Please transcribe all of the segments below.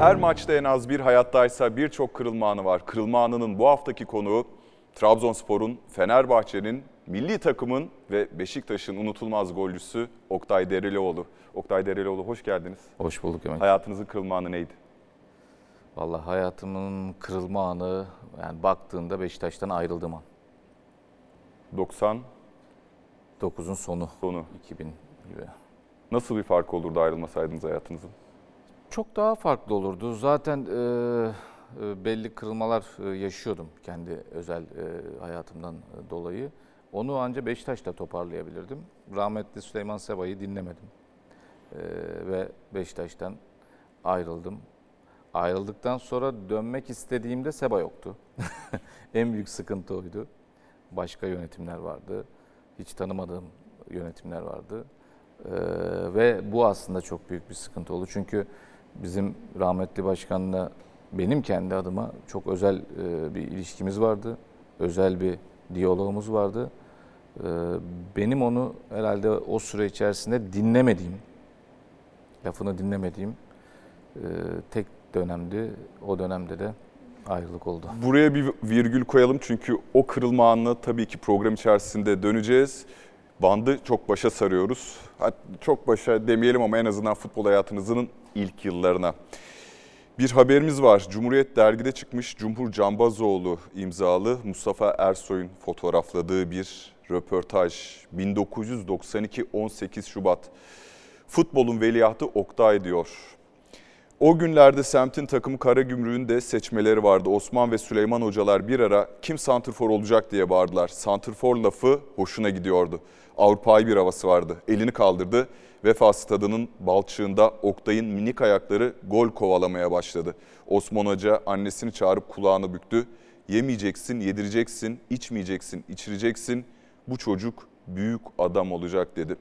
Her maçta en az bir hayattaysa birçok kırılma anı var. Kırılma anının bu haftaki konuğu Trabzonspor'un, Fenerbahçe'nin, milli takımın ve Beşiktaş'ın unutulmaz golcüsü Oktay Derelioğlu. Oktay Derelioğlu hoş geldiniz. Hoş bulduk Ömer. Hayatınızın kırılma anı neydi? Vallahi hayatımın kırılma anı yani baktığında Beşiktaş'tan ayrıldığım an. 90 9'un sonu sonu. 2000 gibi. Nasıl bir fark olurdu ayrılmasaydınız hayatınızın? Çok daha farklı olurdu. Zaten e, belli kırılmalar yaşıyordum kendi özel e, hayatımdan dolayı. Onu ancak Beşiktaş'ta toparlayabilirdim. Rahmetli Süleyman Seba'yı dinlemedim. E, ve Beşiktaş'tan ayrıldım. Ayrıldıktan sonra dönmek istediğimde Seba yoktu. en büyük sıkıntı oydu. Başka yönetimler vardı. Hiç tanımadığım yönetimler vardı. Ee, ve bu aslında çok büyük bir sıkıntı oldu. Çünkü bizim rahmetli başkanla benim kendi adıma çok özel e, bir ilişkimiz vardı. Özel bir diyalogumuz vardı. Ee, benim onu herhalde o süre içerisinde dinlemediğim, lafını dinlemediğim e, tek dönemdi. O dönemde de ayrılık oldu. Buraya bir virgül koyalım çünkü o kırılma anına tabii ki program içerisinde döneceğiz. Bandı çok başa sarıyoruz. Çok başa demeyelim ama en azından futbol hayatınızın ilk yıllarına. Bir haberimiz var. Cumhuriyet dergide çıkmış Cumhur Cambazoğlu imzalı Mustafa Ersoy'un fotoğrafladığı bir röportaj. 1992 18 Şubat. Futbolun veliahtı Oktay diyor. O günlerde semtin takımı Karagümrük'ün de seçmeleri vardı. Osman ve Süleyman hocalar bir ara kim santrfor olacak diye bağırdılar. Santrfor lafı hoşuna gidiyordu. Avrupa'yı bir havası vardı. Elini kaldırdı. Vefa stadının balçığında Oktay'ın minik ayakları gol kovalamaya başladı. Osman Hoca annesini çağırıp kulağını büktü. Yemeyeceksin, yedireceksin, içmeyeceksin, içireceksin. Bu çocuk büyük adam olacak dedi.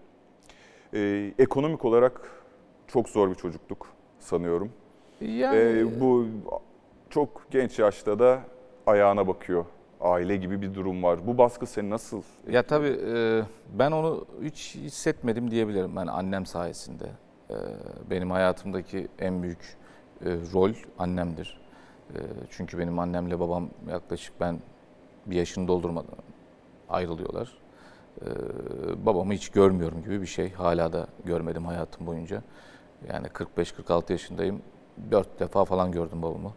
Ee, ekonomik olarak çok zor bir çocukluk sanıyorum. Yani Ee, bu çok genç yaşta da ayağına bakıyor. Aile gibi bir durum var. Bu baskı seni nasıl? Ya tabii e, ben onu hiç hissetmedim diyebilirim. Yani annem sayesinde. E, benim hayatımdaki en büyük e, rol annemdir. E, çünkü benim annemle babam yaklaşık ben bir yaşını doldurmadan ayrılıyorlar. E, babamı hiç görmüyorum gibi bir şey. Hala da görmedim hayatım boyunca. Yani 45-46 yaşındayım. Dört defa falan gördüm babamı.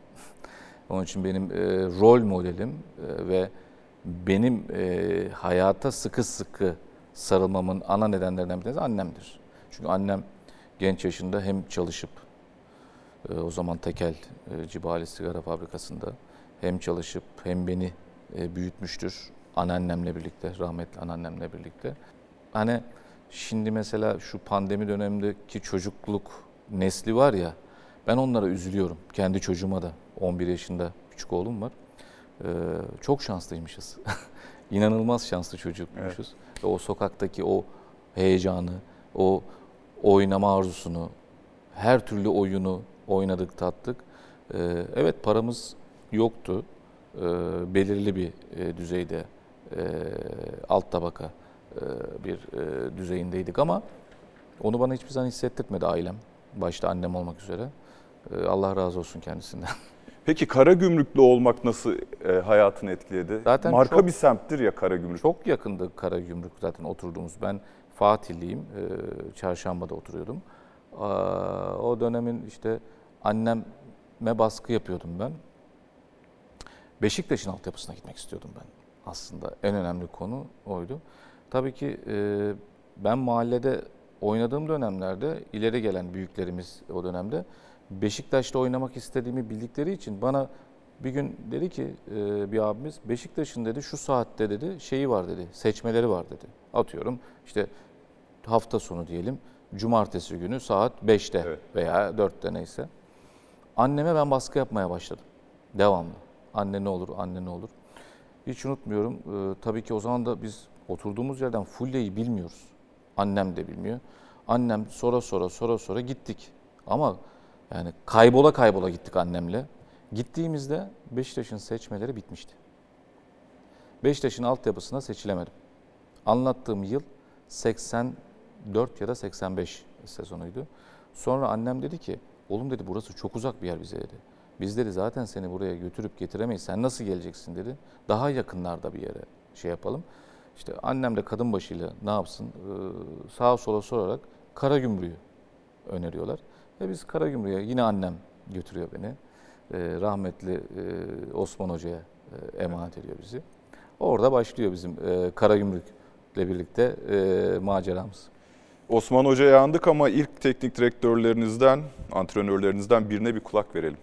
Onun için benim e, rol modelim e, ve benim e, hayata sıkı sıkı sarılmamın ana nedenlerinden bir tanesi annemdir. Çünkü annem genç yaşında hem çalışıp e, o zaman tekel e, Cibali Sigara Fabrikası'nda hem çalışıp hem beni e, büyütmüştür. Anneannemle birlikte, rahmetli anneannemle birlikte. Hani şimdi mesela şu pandemi dönemindeki çocukluk nesli var ya, ben onlara üzülüyorum. Kendi çocuğuma da 11 yaşında küçük oğlum var. Ee, çok şanslıymışız. İnanılmaz şanslı çocukmuşuz. Ve o sokaktaki o heyecanı, o oynama arzusunu, her türlü oyunu oynadık, tattık. Ee, evet paramız yoktu. Ee, belirli bir e, düzeyde e, alt tabaka e, bir e, düzeyindeydik ama onu bana hiçbir zaman hissettirmedi ailem. Başta annem olmak üzere. Ee, Allah razı olsun kendisinden. Peki Karagümrüklü olmak nasıl e, hayatını etkiledi? Zaten Marka çok- bir semttir ya Karagümrük. Çok yakındı Karagümrük zaten oturduğumuz. Ben Fatihliyim, e, Çarşamba'da oturuyordum. Aa, O dönemin işte anneme baskı yapıyordum ben. Beşiktaş'ın altyapısına gitmek istiyordum ben aslında. En önemli konu oydu. Tabii ki e, ben mahallede oynadığım dönemlerde ileri gelen büyüklerimiz o dönemde Beşiktaş'ta oynamak istediğimi bildikleri için bana bir gün dedi ki e, bir abimiz Beşiktaş'ın dedi şu saatte dedi şeyi var dedi seçmeleri var dedi. Atıyorum işte hafta sonu diyelim cumartesi günü saat 5'te Evet. veya 4'te neyse. Anneme ben baskı yapmaya başladım. Devamlı. Anne ne olur, anne ne olur. Hiç unutmuyorum. Ee, tabii ki o zaman da biz oturduğumuz yerden Fulya'yı bilmiyoruz. Annem de bilmiyor. Annem sonra sonra sonra sonra gittik. Ama yani kaybola kaybola gittik annemle. Gittiğimizde Beşiktaş'ın seçmeleri bitmişti. Beşiktaş'ın altyapısına seçilemedim. Anlattığım yıl 84 ya da 85 sezonuydu. Sonra annem dedi ki Oğlum dedi burası çok uzak bir yer bize dedi. Biz dedi zaten seni buraya götürüp getiremeyiz. Sen nasıl geleceksin dedi. Daha yakınlarda bir yere şey yapalım. İşte annem de kadın başıyla ne yapsın sağa sola sorarak Karagümrük'ü öneriyorlar. Ve biz Karagümrük'e yine annem götürüyor beni. Ee, rahmetli e, Osman Hoca'ya e, emanet ediyor bizi. Orada başlıyor bizim e, Karagümrük'le birlikte e, maceramız. Osman Hoca'ya yandık ama ilk teknik direktörlerinizden, antrenörlerinizden birine bir kulak verelim.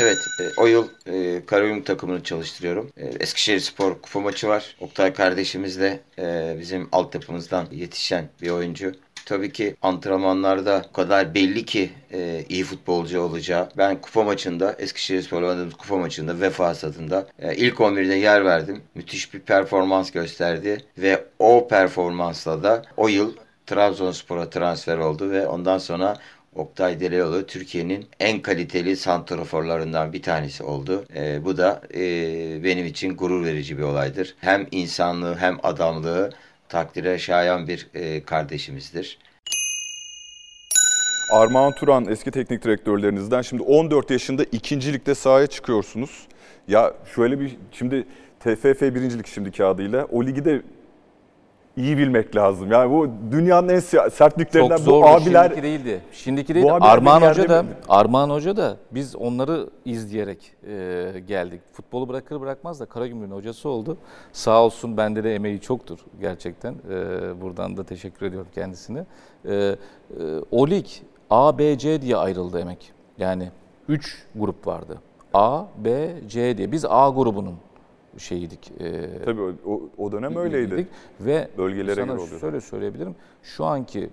Evet, e, o yıl e, Karagümrük takımını çalıştırıyorum. E, Eskişehir Spor kupa maçı var. Oktay kardeşimiz de e, bizim altyapımızdan yetişen bir oyuncu. Tabii ki antrenmanlarda o kadar belli ki e, iyi futbolcu olacağı. Ben kupa maçında, Eskişehir Spor'la oynadığımız kupa maçında Vefa stadında e, ilk 11'de yer verdim. Müthiş bir performans gösterdi ve o performansla da o yıl Trabzonspor'a transfer oldu ve ondan sonra Oktay Delioğlu Türkiye'nin en kaliteli santraforlarından bir tanesi oldu. Ee, bu da e, benim için gurur verici bir olaydır. Hem insanlığı hem adamlığı takdire şayan bir e, kardeşimizdir. Armağan Turan eski teknik direktörlerinizden şimdi 14 yaşında ikincilikte sahaya çıkıyorsunuz. Ya şöyle bir şimdi TFF birincilik şimdiki adıyla o ligi de iyi bilmek lazım. Yani bu dünyanın en se- sert liglerinden Çok bu abiler Şimdiki değildi. Şimdiki değildi. Armağan Hoca da mi? Armağan Hoca da biz onları izleyerek e, geldik. Futbolu bırakır bırakmaz da Karagümrük'ün hocası oldu. Sağ olsun bende de emeği çoktur gerçekten. E, buradan da teşekkür ediyorum kendisine. E, e, o lig A, B, C diye ayrıldı emek. Yani 3 grup vardı. A, B, C diye. Biz A grubunun şeyiydik. E, tabii o, o- dönem öyleydi. Ve Bölgelere sana göre şöyle söyleyebilirim. Şu anki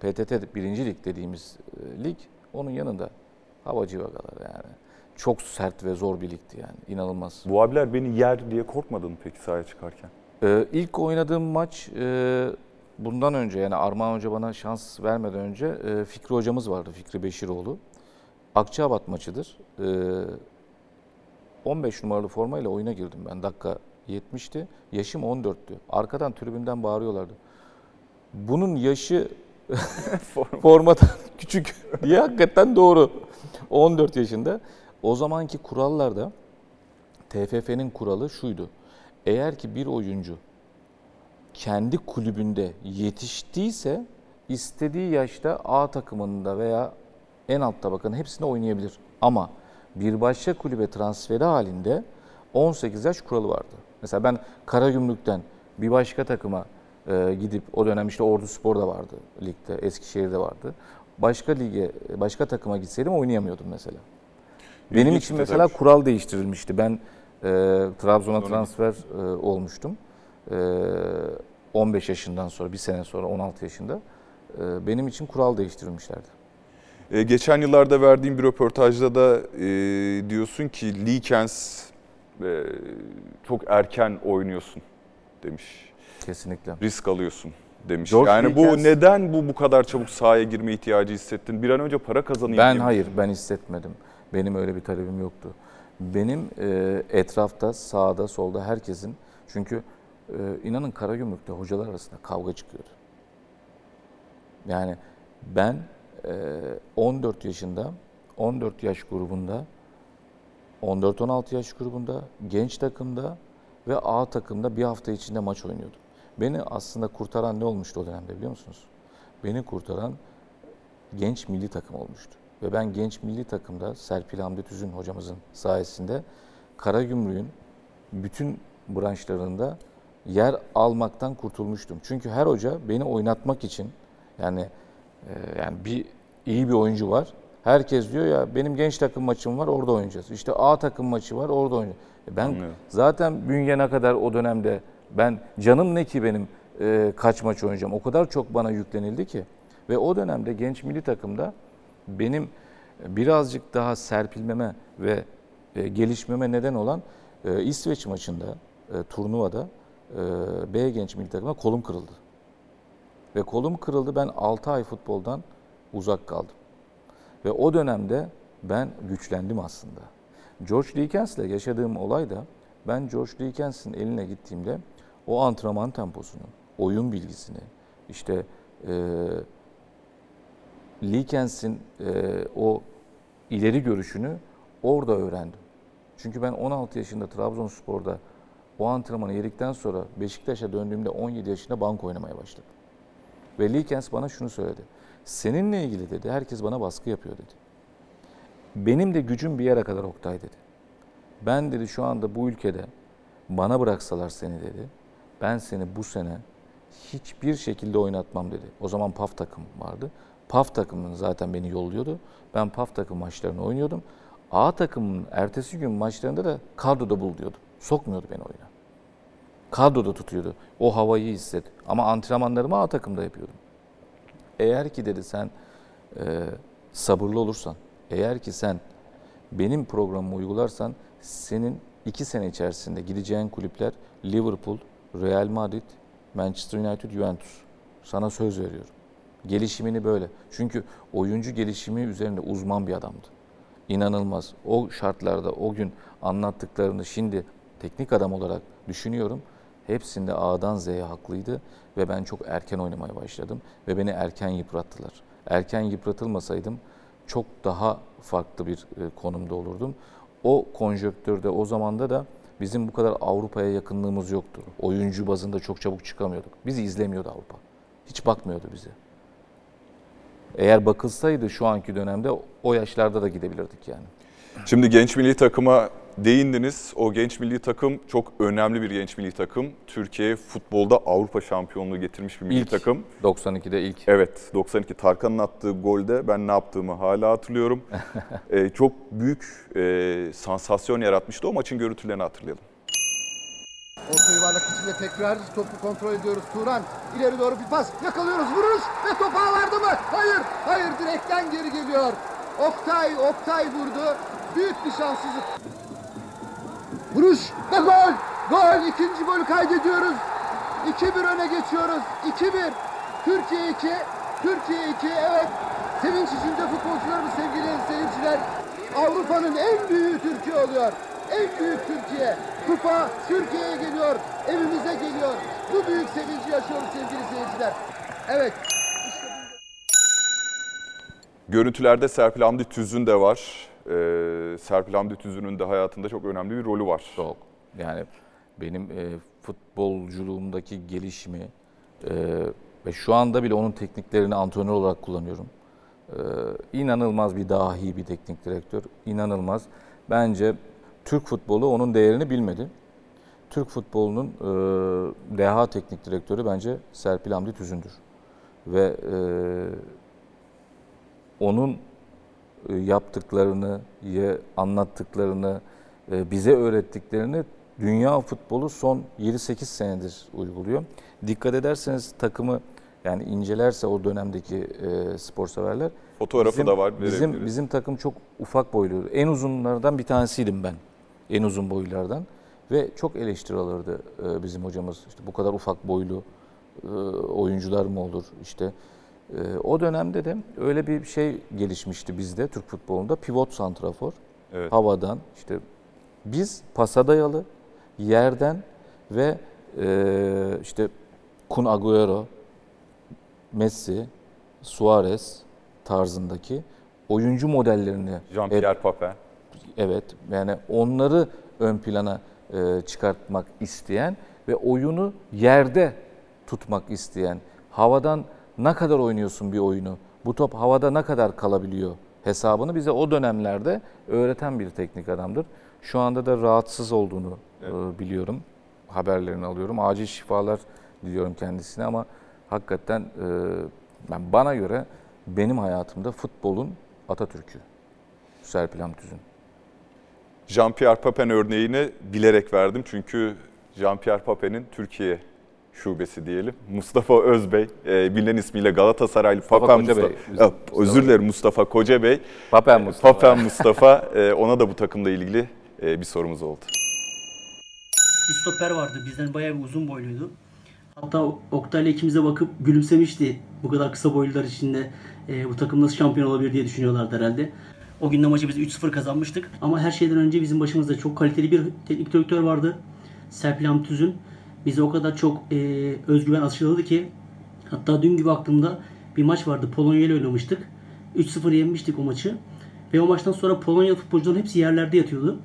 PTT birinci lig dediğimiz e, lig onun yanında havacı vagalar yani. Çok sert ve zor bir ligdi yani. İnanılmaz. Bu abiler beni yer diye korkmadın peki sahaya çıkarken? Ee, ilk oynadığım maç e, bundan önce yani Armağan Hoca bana şans vermeden önce e, Fikri hocamız vardı. Fikri Beşiroğlu. Akçaabat maçıdır. E, 15 numaralı formayla oyuna girdim ben. Dakika 70'ti. Yaşım 14'tü. Arkadan tribünden bağırıyorlardı. Bunun yaşı formadan küçük diye hakikaten doğru. 14 yaşında. O zamanki kurallarda TFF'nin kuralı şuydu. Eğer ki bir oyuncu kendi kulübünde yetiştiyse istediği yaşta A takımında veya en alt tabakanın hepsinde oynayabilir. Ama bir başka kulübe transferi halinde 18 yaş kuralı vardı. Mesela ben Karagümrük'ten bir başka takıma e, gidip o dönem işte Ordu Spor'da vardı ligde, Eskişehir'de vardı. Başka lige, başka takıma gitseydim oynayamıyordum mesela. Benim için mesela detaymış. kural değiştirilmişti. Ben e, Trabzon'a transfer e, olmuştum. E, 15 yaşından sonra, bir sene sonra 16 yaşında. E, benim için kural değiştirilmişlerdi. E, geçen yıllarda verdiğim bir röportajda da e, diyorsun ki Likens e, çok erken oynuyorsun demiş. Kesinlikle. Risk alıyorsun demiş. George yani bu neden bu bu kadar çabuk sahaya girme ihtiyacı hissettin? Bir an önce para kazanayım Ben diye mi? hayır, ben hissetmedim. Benim öyle bir talebim yoktu. Benim e, etrafta, sağda, solda herkesin çünkü e, inanın Karagümrük'te hocalar arasında kavga çıkıyordu. Yani ben 14 yaşında, 14 yaş grubunda, 14-16 yaş grubunda, genç takımda ve A takımda bir hafta içinde maç oynuyordum. Beni aslında kurtaran ne olmuştu o dönemde biliyor musunuz? Beni kurtaran genç milli takım olmuştu. Ve ben genç milli takımda Serpil Hamdi Tüzün hocamızın sayesinde Karagümrük'ün bütün branşlarında yer almaktan kurtulmuştum. Çünkü her hoca beni oynatmak için yani e, yani bir iyi bir oyuncu var. Herkes diyor ya benim genç takım maçım var orada oynayacağız. İşte A takım maçı var orada oynayacağız. E ben Anlıyorum. zaten bünye ne kadar o dönemde ben canım ne ki benim e, kaç maç oynayacağım. O kadar çok bana yüklenildi ki. Ve o dönemde genç milli takımda benim birazcık daha serpilmeme ve e, gelişmeme neden olan e, İsveç maçında, e, turnuvada e, B genç milli takımda kolum kırıldı. Ve kolum kırıldı. Ben 6 ay futboldan uzak kaldım. Ve o dönemde ben güçlendim aslında. George Likens'le yaşadığım olay da ben George Likens'in eline gittiğimde o antrenman temposunu, oyun bilgisini, işte e, Likens'in e, o ileri görüşünü orada öğrendim. Çünkü ben 16 yaşında Trabzonspor'da o antrenmanı yedikten sonra Beşiktaş'a döndüğümde 17 yaşında bank oynamaya başladım. Ve Likens bana şunu söyledi. Seninle ilgili dedi herkes bana baskı yapıyor dedi. Benim de gücüm bir yere kadar Oktay dedi. Ben dedi şu anda bu ülkede bana bıraksalar seni dedi. Ben seni bu sene hiçbir şekilde oynatmam dedi. O zaman PAF takım vardı. PAF takımının zaten beni yolluyordu. Ben PAF takım maçlarını oynuyordum. A takımın ertesi gün maçlarında da kadroda bul diyordu. Sokmuyordu beni oyuna. Kadroda tutuyordu. O havayı hisset. Ama antrenmanlarımı A takımda yapıyordum. Eğer ki dedi sen e, sabırlı olursan, eğer ki sen benim programımı uygularsan senin iki sene içerisinde gideceğin kulüpler Liverpool, Real Madrid, Manchester United, Juventus. Sana söz veriyorum. Gelişimini böyle. Çünkü oyuncu gelişimi üzerinde uzman bir adamdı. İnanılmaz. O şartlarda o gün anlattıklarını şimdi teknik adam olarak düşünüyorum. Hepsinde A'dan Z'ye haklıydı ve ben çok erken oynamaya başladım ve beni erken yıprattılar. Erken yıpratılmasaydım çok daha farklı bir e, konumda olurdum. O konjöktürde, o zamanda da bizim bu kadar Avrupa'ya yakınlığımız yoktu. Oyuncu bazında çok çabuk çıkamıyorduk. Bizi izlemiyordu Avrupa. Hiç bakmıyordu bize. Eğer bakılsaydı şu anki dönemde o yaşlarda da gidebilirdik yani. Şimdi genç milli takıma değindiniz. O genç milli takım çok önemli bir genç milli takım. Türkiye futbolda Avrupa şampiyonluğu getirmiş bir milli İlk. takım. 92'de ilk. Evet 92 Tarkan'ın attığı golde ben ne yaptığımı hala hatırlıyorum. Ee, çok büyük e, sansasyon yaratmıştı o maçın görüntülerini hatırlayalım. Orta yuvarlak içinde tekrar topu kontrol ediyoruz. Turan ileri doğru bir pas yakalıyoruz vuruş ve top ağlarda mı? Hayır hayır direkten geri geliyor. Oktay Oktay vurdu. Büyük bir şanssızlık. Vuruş ve gol. Gol ikinci golü kaydediyoruz. 2-1 öne geçiyoruz. 2-1. Türkiye 2. Türkiye 2. Evet. Sevinç içinde futbolcularımız sevgili seyirciler. Avrupa'nın en büyüğü Türkiye oluyor. En büyük Türkiye. Kupa Türkiye'ye geliyor. Evimize geliyor. Bu büyük sevinci yaşıyoruz sevgili seyirciler. Evet. Görüntülerde Serpil Hamdi Tüzün de var. Ee, Serpil Hamdi Tüzün'ün de hayatında çok önemli bir rolü var. Çok. Yani benim e, futbolculuğumdaki gelişimi e, ve şu anda bile onun tekniklerini antrenör olarak kullanıyorum. E, inanılmaz bir dahi bir teknik direktör. İnanılmaz. Bence Türk futbolu onun değerini bilmedi. Türk futbolunun e, deha teknik direktörü bence Serpil Hamdi Tüzün'dür. Ve e, onun e, yaptıklarını, ye- anlattıklarını, e, bize öğrettiklerini dünya futbolu son 7-8 senedir uyguluyor. Dikkat ederseniz takımı yani incelerse o dönemdeki e, spor severler Fotoğrafı bizim, da var. Bizim bizim takım çok ufak boyluydu. En uzunlardan bir tanesiydim ben. En uzun boylardan ve çok eleştiri alırdı e, bizim hocamız. İşte bu kadar ufak boylu e, oyuncular mı olur? İşte e, o dönemde de öyle bir şey gelişmişti bizde Türk futbolunda. Pivot santrafor. Evet. Havadan işte biz pasa dayalı yerden ve e, işte Kun Agüero, Messi, Suarez tarzındaki oyuncu modellerini Jean-Pierre Papin. Evet yani onları ön plana e, çıkartmak isteyen ve oyunu yerde tutmak isteyen, havadan ne kadar oynuyorsun bir oyunu, bu top havada ne kadar kalabiliyor hesabını bize o dönemlerde öğreten bir teknik adamdır. Şu anda da rahatsız olduğunu e, biliyorum, haberlerini alıyorum. Acil şifalar diliyorum kendisine ama hakikaten ben bana göre benim hayatımda futbolun Atatürk'ü Serpil Hamtüz'ün. Jean-Pierre Papin örneğini bilerek verdim çünkü Jean-Pierre Papin'in Türkiye şubesi diyelim. Mustafa Özbey, e, bilinen ismiyle Galatasaraylı Mustafa Papen Koca Mustafa, Bey. Mustafa özür dilerim Mustafa Koca Bey. Papen Mustafa. Papen Mustafa, e, ona da bu takımla ilgili e, bir sorumuz oldu. bir stoper vardı. Bizden bayağı bir uzun boyluydu. Hatta Oktay'la ikimize bakıp gülümsemişti. Bu kadar kısa boylular içinde e, bu takım nasıl şampiyon olabilir diye düşünüyorlardı herhalde. O gün de maçı biz 3-0 kazanmıştık. Ama her şeyden önce bizim başımızda çok kaliteli bir teknik direktör vardı. Serpil Hamtüz'ün. Bize o kadar çok e, özgüven aşıladı ki hatta dün gibi aklımda bir maç vardı. Polonya ile oynamıştık. 3-0 yenmiştik o maçı. Ve o maçtan sonra Polonyalı futbolcuların hepsi yerlerde yatıyordu.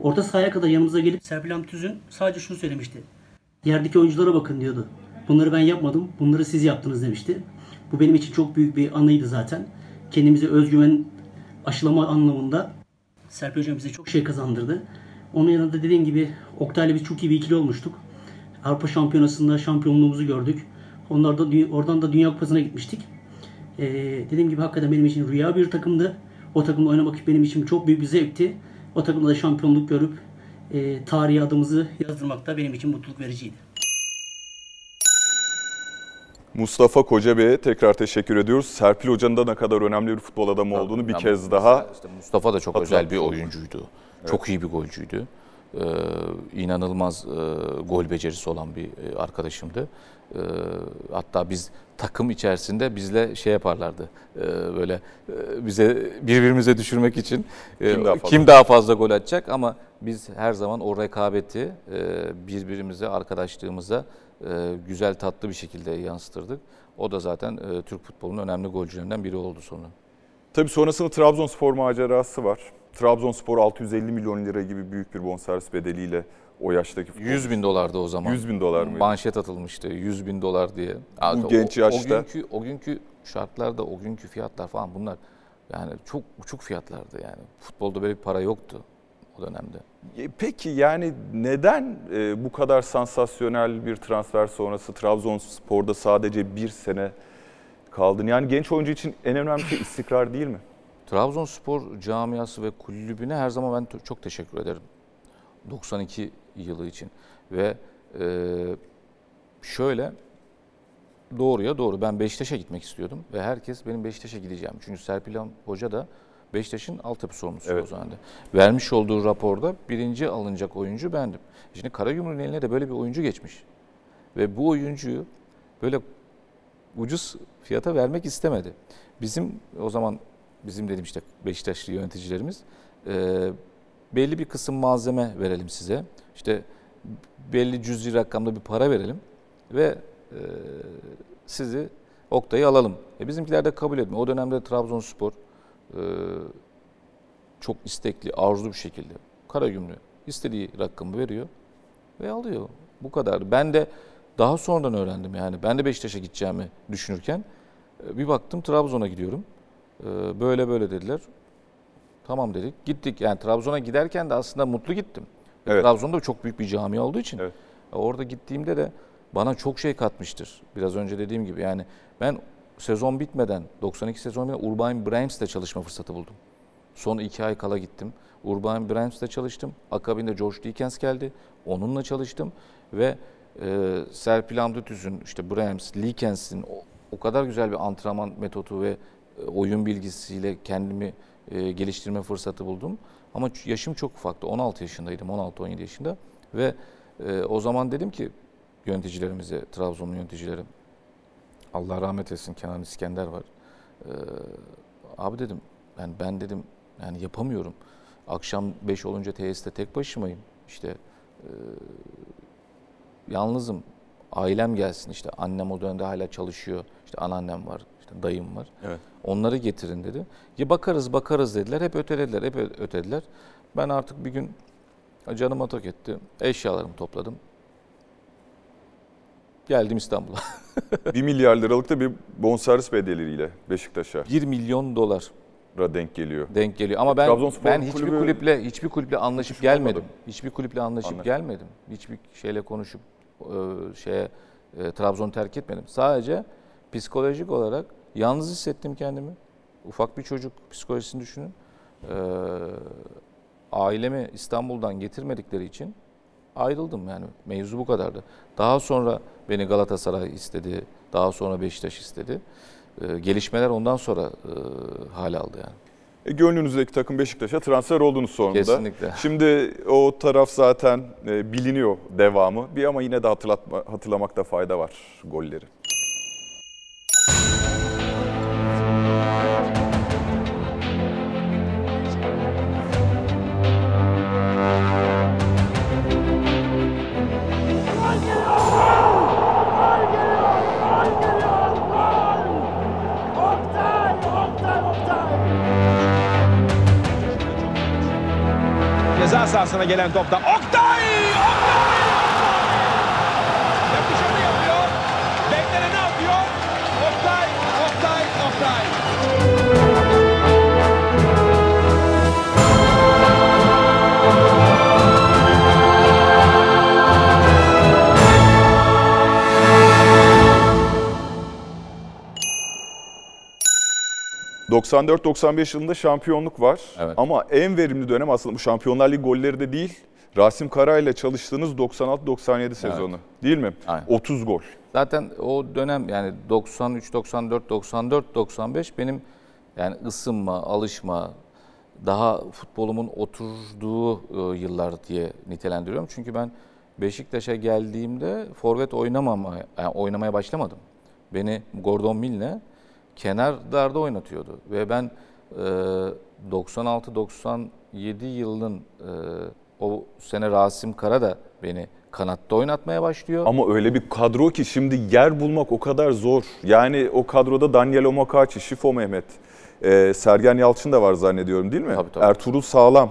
Orta sahaya kadar yanımıza gelip Serpil Hamtüz'ün sadece şunu söylemişti. Yerdeki oyunculara bakın diyordu. Bunları ben yapmadım, bunları siz yaptınız demişti. Bu benim için çok büyük bir anıydı zaten. Kendimize özgüven aşılama anlamında Serpil Hocam bize çok şey kazandırdı. Onun yanında dediğim gibi Oktay'la biz çok iyi bir ikili olmuştuk. Avrupa Şampiyonası'nda şampiyonluğumuzu gördük. Onlar da, oradan da Dünya Kupası'na gitmiştik. Ee, dediğim gibi hakikaten benim için rüya bir takımdı. O takımda oynamak benim için çok büyük bir zevkti. O takımda da şampiyonluk görüp e, tarihi adımızı yazdırmak da benim için mutluluk vericiydi. Mustafa Koca Bey'e tekrar teşekkür ediyoruz. Serpil Hoca'nın da ne kadar önemli bir futbol adamı olduğunu bir kez daha işte Mustafa da çok özel bir oyuncuydu. Çok iyi bir golcüydü. Ee, inanılmaz e, gol becerisi olan bir e, arkadaşımdı. Ee, hatta biz takım içerisinde bizle şey yaparlardı. Ee, böyle e, bize birbirimize düşürmek için e, Kim daha fazla? kim daha fazla gol atacak ama biz her zaman o rekabeti e, birbirimize, arkadaşlığımıza e, güzel tatlı bir şekilde yansıtırdık. O da zaten e, Türk futbolunun önemli golcülerinden biri oldu sonra. Tabii sonrasında Trabzonspor macerası var. Trabzonspor 650 milyon lira gibi büyük bir bonservis bedeliyle o yaştaki futbolcu. 100 bin dolardı o zaman. 100 bin dolar mıydı? Manşet atılmıştı 100 bin dolar diye. Bu genç o, yaşta. O günkü, o günkü şartlarda, o günkü fiyatlar falan bunlar yani çok uçuk fiyatlardı yani. Futbolda böyle bir para yoktu o dönemde. E, Peki yani neden e, bu kadar sansasyonel bir transfer sonrası Trabzonspor'da sadece bir sene kaldın? Yani genç oyuncu için en önemli şey istikrar değil mi? Trabzonspor camiası ve kulübüne her zaman ben çok teşekkür ederim. 92 yılı için ve e, şöyle doğruya doğru ben Beşiktaş'a gitmek istiyordum ve herkes benim Beşiktaş'a gideceğim. Çünkü Serpil Hoca da Beşiktaş'ın altyapı sorumlusu Evet. o zaman da. Vermiş olduğu raporda birinci alınacak oyuncu bendim. Şimdi Karagümrük'ün eline de böyle bir oyuncu geçmiş. Ve bu oyuncuyu böyle ucuz fiyata vermek istemedi. Bizim o zaman bizim dedim işte Beşiktaşlı yöneticilerimiz e, belli bir kısım malzeme verelim size. İşte belli cüzi rakamda bir para verelim ve e, sizi Oktay'ı alalım. E bizimkiler de kabul etmiyor. O dönemde Trabzonspor e, çok istekli, arzulu bir şekilde Karagümrük istediği rakamı veriyor ve alıyor. Bu kadar. Ben de daha sonradan öğrendim yani. Ben de Beşiktaş'a gideceğimi düşünürken e, bir baktım Trabzon'a gidiyorum. E, Böyle böyle dediler. Tamam dedik. Gittik. Yani Trabzon'a giderken de aslında mutlu gittim. Ve Evet. Trabzon'da çok büyük bir cami olduğu için Evet. e, orada gittiğimde de bana çok şey katmıştır. Biraz önce dediğim gibi yani ben sezon bitmeden 92 sezon bitmeden Urban Brahims'le çalışma fırsatı buldum. Son iki ay kala gittim. Urban Brahims'le çalıştım. Akabinde George Dickens geldi. Onunla çalıştım. Ve e, Serpil Amdütüz'ün, işte Brahims, Likens'in o, o kadar güzel bir antrenman metodu ve oyun bilgisiyle kendimi e, geliştirme fırsatı buldum. Ama yaşım çok ufaktı. 16 yaşındaydım, 16-17 yaşında. Ve e, o zaman dedim ki yöneticilerimize, Trabzonlu yöneticilerim, Allah rahmet etsin Kenan İskender var. E, abi dedim, yani ben dedim yani yapamıyorum. Akşam 5 olunca tesiste tek başımayım. İşte e, yalnızım. Ailem gelsin işte annem o dönemde hala çalışıyor. İşte anneannem var, işte dayım var. Evet. Onları getirin dedi. Ya bakarız bakarız dediler. Hep ötelediler, hep ötelediler. Ben artık bir gün canıma tak etti. Eşyalarımı topladım. Geldim İstanbul'a. 1 milyar liralık da bir bonservis bedeliyle Beşiktaş'a 1 milyon dolara denk geliyor. denk geliyor. Ama ben ben hiçbir kulübü- kulüple hiçbir kulüple anlaşıp gelmedim. olmadı. Hiçbir kulüple anlaşıp Anladım. gelmedim. Hiçbir şeyle konuşup e, şeye e, terk etmedim. Sadece psikolojik olarak yalnız hissettim kendimi. Ufak bir çocuk psikolojisini düşünün. E, ailemi İstanbul'dan getirmedikleri için ayrıldım yani. Mevzu bu kadardı. Daha sonra beni Galatasaray istedi. Daha sonra Beşiktaş istedi. E, gelişmeler ondan sonra e, hal aldı yani. E, gönlünüzdeki takım Beşiktaş'a transfer oldunuz sonunda. Kesinlikle. Şimdi o taraf zaten e, biliniyor devamı. Bir ama yine de hatırlatma, hatırlamakta fayda var golleri. Gelen topta 94-95 yılında şampiyonluk var. Evet. Ama en verimli dönem aslında bu Şampiyonlar Ligi golleri de değil. Rasim Kara ile çalıştığınız 96-97 sezonu. Değil mi? Aynen. 30 gol. Zaten o dönem yani 93, 94, 94, 95 benim yani ısınma, alışma, daha futbolumun oturduğu e, yıllar diye nitelendiriyorum. Çünkü ben Beşiktaş'a geldiğimde forvet oynamamaya, yani oynamaya başlamadım. Beni Gordon Milne kenarlarda oynatıyordu ve ben e, 96-97 yılının e, o sene Rasim Kara da beni kanatta oynatmaya başlıyor. Ama öyle bir kadro ki şimdi yer bulmak o kadar zor. Yani o kadroda Daniel Omakachi, Şifo Mehmet, e, Sergen Yalçın da var zannediyorum değil mi? Tabii, tabii. Ertuğrul Sağlam.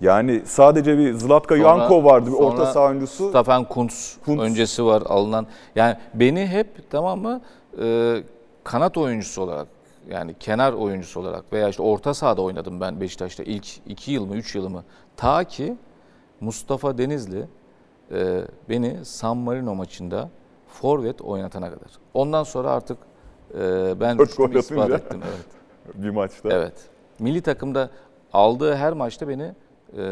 Yani sadece bir Zlatka Sonra- Yanko vardı bir orta saha oyuncusu. Stefan Kuntz, Kuntz. öncesi var alınan. Yani beni hep tamam mı e, kanat oyuncusu olarak yani kenar oyuncusu olarak veya işte orta sahada oynadım ben Beşiktaş'ta ilk iki yıl mı üç yıl mı. Ta ki Mustafa Denizli e, beni San Marino maçında forvet oynatana kadar. Ondan sonra artık e, ben rüştümü ispat ettim. Evet. bir maçta. Evet. Milli takımda aldığı her maçta beni e,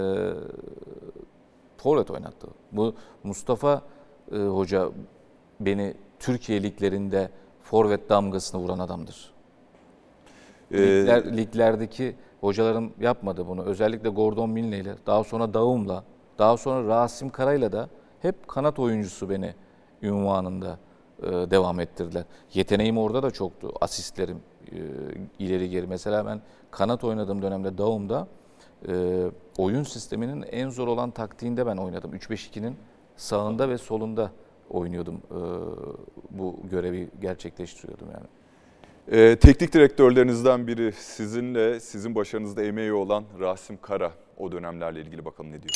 forvet oynattı. Bu Mustafa e, Hoca beni Türkiye liglerinde forvet damgasını vuran adamdır. Ee, Ligler, liglerdeki hocalarım yapmadı bunu. Özellikle Gordon Milne ile, daha sonra Davum'la, daha sonra Rasim Kara'yla da hep kanat oyuncusu beni ünvanında e, devam ettirdiler. Yeteneğim orada da çoktu. Asistlerim e, ileri geri. Mesela ben kanat oynadığım dönemde Davum'da e, oyun sisteminin en zor olan taktiğinde ben oynadım. 3-5-2'nin sağında ve solunda oynuyordum. E, bu görevi gerçekleştiriyordum yani. Ee, teknik direktörlerinizden biri sizinle, sizin başarınızda emeği olan Rasim Kara o dönemlerle ilgili bakalım ne diyor.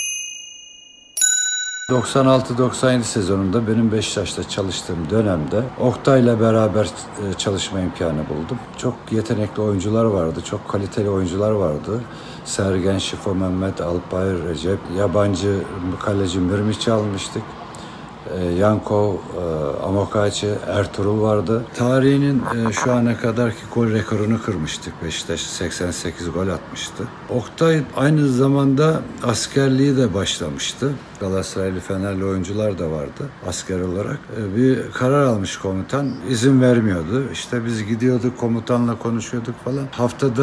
96-97 sezonunda benim Beşiktaş'ta çalıştığım dönemde Oktay'la beraber e, çalışma imkanı buldum. Çok yetenekli oyuncular vardı, çok kaliteli oyuncular vardı. Sergen, Şifo, Mehmet, Alpay, Recep, yabancı kaleci Mirmiç'i almıştık. E, Yanko, e, Amokachi, Ertuğrul vardı. Tarihinin e, şu ana kadarki gol rekorunu kırmıştık. Beşiktaş 88 gol atmıştı. Oktay aynı zamanda askerliği de başlamıştı. Galatasaraylı Fenerli oyuncular da vardı asker olarak. E, Bir karar almış komutan. izin vermiyordu. İşte biz gidiyorduk komutanla konuşuyorduk falan. Haftada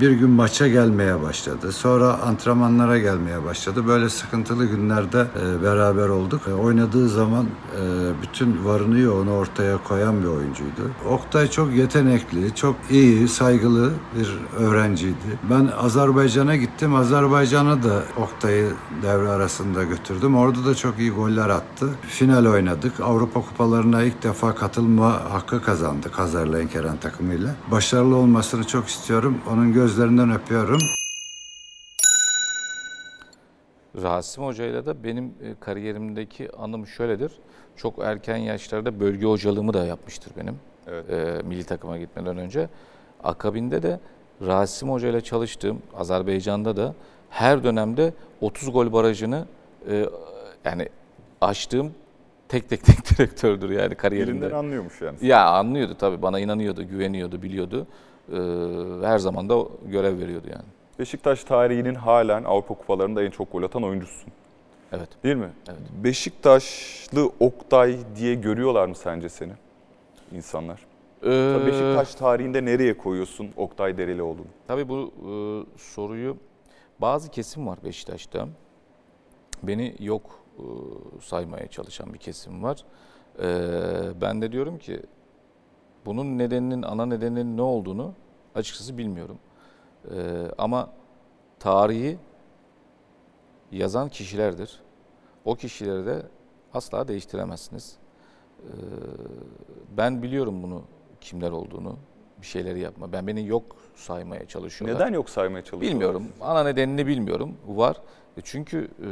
bir gün maça gelmeye başladı. Sonra antrenmanlara gelmeye başladı. Böyle sıkıntılı günlerde e, beraber olduk. E, oynadığı zaman bütün varını yoğunu ortaya koyan bir oyuncuydu. Oktay çok yetenekli, çok iyi, saygılı bir öğrenciydi. Ben Azerbaycan'a gittim. Azerbaycan'a da Oktay'ı devre arasında götürdüm. Orada da çok iyi goller attı. Final oynadık. Avrupa kupalarına ilk defa katılma hakkı kazandık Hazarlı Keren takımıyla. Başarılı olmasını çok istiyorum. Onun gözlerinden öpüyorum. Rasim Hoca'yla da benim e, kariyerimdeki anım şöyledir. Çok erken yaşlarda bölge hocalığımı da yapmıştır benim. Evet. e, milli takıma gitmeden önce. Akabinde de Rasim Hoca ile çalıştığım Azerbaycan'da da her dönemde 30 gol barajını e, yani aştığım tek tek tek direktördür yani kariyerinde. Elinden anlıyormuş yani. Ya anlıyordu tabii bana inanıyordu, güveniyordu, biliyordu. E, her zaman da görev veriyordu yani. Beşiktaş tarihinin halen Avrupa kupalarında en çok gol atan oyuncusun. Evet. Değil mi? Evet. Beşiktaşlı Oktay diye görüyorlar mı sence seni insanlar? Ee, Beşiktaş tarihinde nereye koyuyorsun Oktay Derelioğlu'nu? Tabii bu e, soruyu bazı kesim var Beşiktaş'ta. Beni yok e, saymaya çalışan bir kesim var. E, ben de diyorum ki bunun nedeninin, ana nedeninin ne olduğunu açıkçası bilmiyorum. E, ama tarihi yazan kişilerdir. O kişileri de asla değiştiremezsiniz. Ben biliyorum bunu kimler olduğunu. Bir şeyleri yapma. Ben beni yok saymaya çalışıyorlar. Neden yok saymaya çalışıyorlar? Bilmiyorum. Ana nedenini bilmiyorum. Var. E Çünkü e,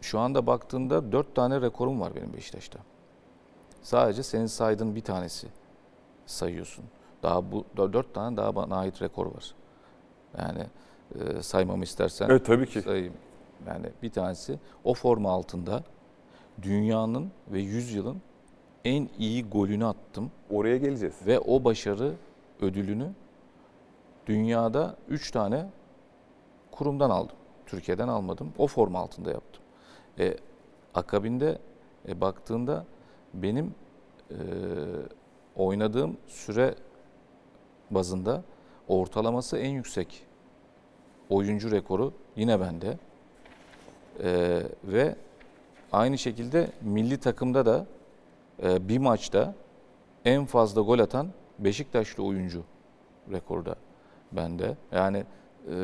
şu anda baktığında dört tane rekorum var benim Beşiktaş'ta. Sadece senin saydığın bir tanesi sayıyorsun. Daha bu dört tane daha bana ait rekor var. Yani e, saymamı istersen Evet tabii ki. sayayım. Yani bir tanesi o forma altında dünyanın ve yüzyılın en iyi golünü attım. Oraya geleceğiz. Ve o başarı ödülünü dünyada 3 tane kurumdan aldım. Türkiye'den almadım. O forma altında yaptım. E, akabinde e, baktığında benim e, oynadığım süre bazında ortalaması en yüksek oyuncu rekoru yine bende. E, ve aynı şekilde milli takımda da bir maçta en fazla gol atan Beşiktaşlı oyuncu rekoru da bende. Yani e,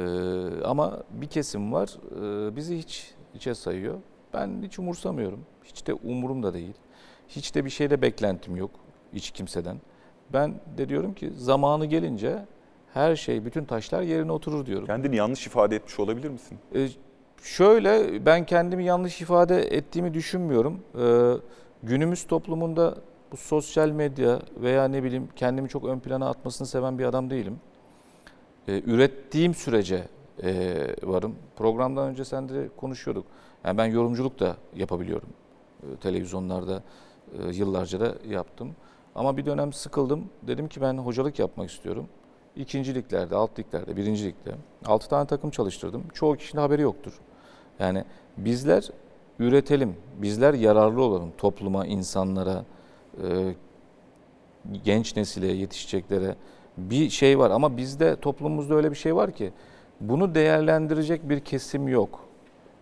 ama bir kesim var e, bizi hiç içe sayıyor. Ben hiç umursamıyorum. Hiç de umurumda değil. Hiç de bir şeyde beklentim yok hiç kimseden. Ben de diyorum ki zamanı gelince her şey, bütün taşlar yerine oturur diyorum. Kendini yanlış ifade etmiş olabilir misin? E, şöyle ben kendimi yanlış ifade ettiğimi düşünmüyorum. E, günümüz toplumunda bu sosyal medya veya ne bileyim kendimi çok ön plana atmasını seven bir adam değilim. E, ürettiğim sürece e, varım. Programdan önce sen de konuşuyorduk. Yani ben yorumculuk da yapabiliyorum. E, televizyonlarda e, yıllarca da yaptım. Ama bir dönem sıkıldım. Dedim ki ben hocalık yapmak istiyorum. İkinci liglerde, alt liglerde, birinci ligde. Altı tane takım çalıştırdım. Çoğu kişinin haberi yoktur. Yani bizler üretelim, bizler yararlı olalım topluma, insanlara, e, genç nesile, yetişeceklere. Bir şey var ama bizde toplumumuzda öyle bir şey var ki bunu değerlendirecek bir kesim yok.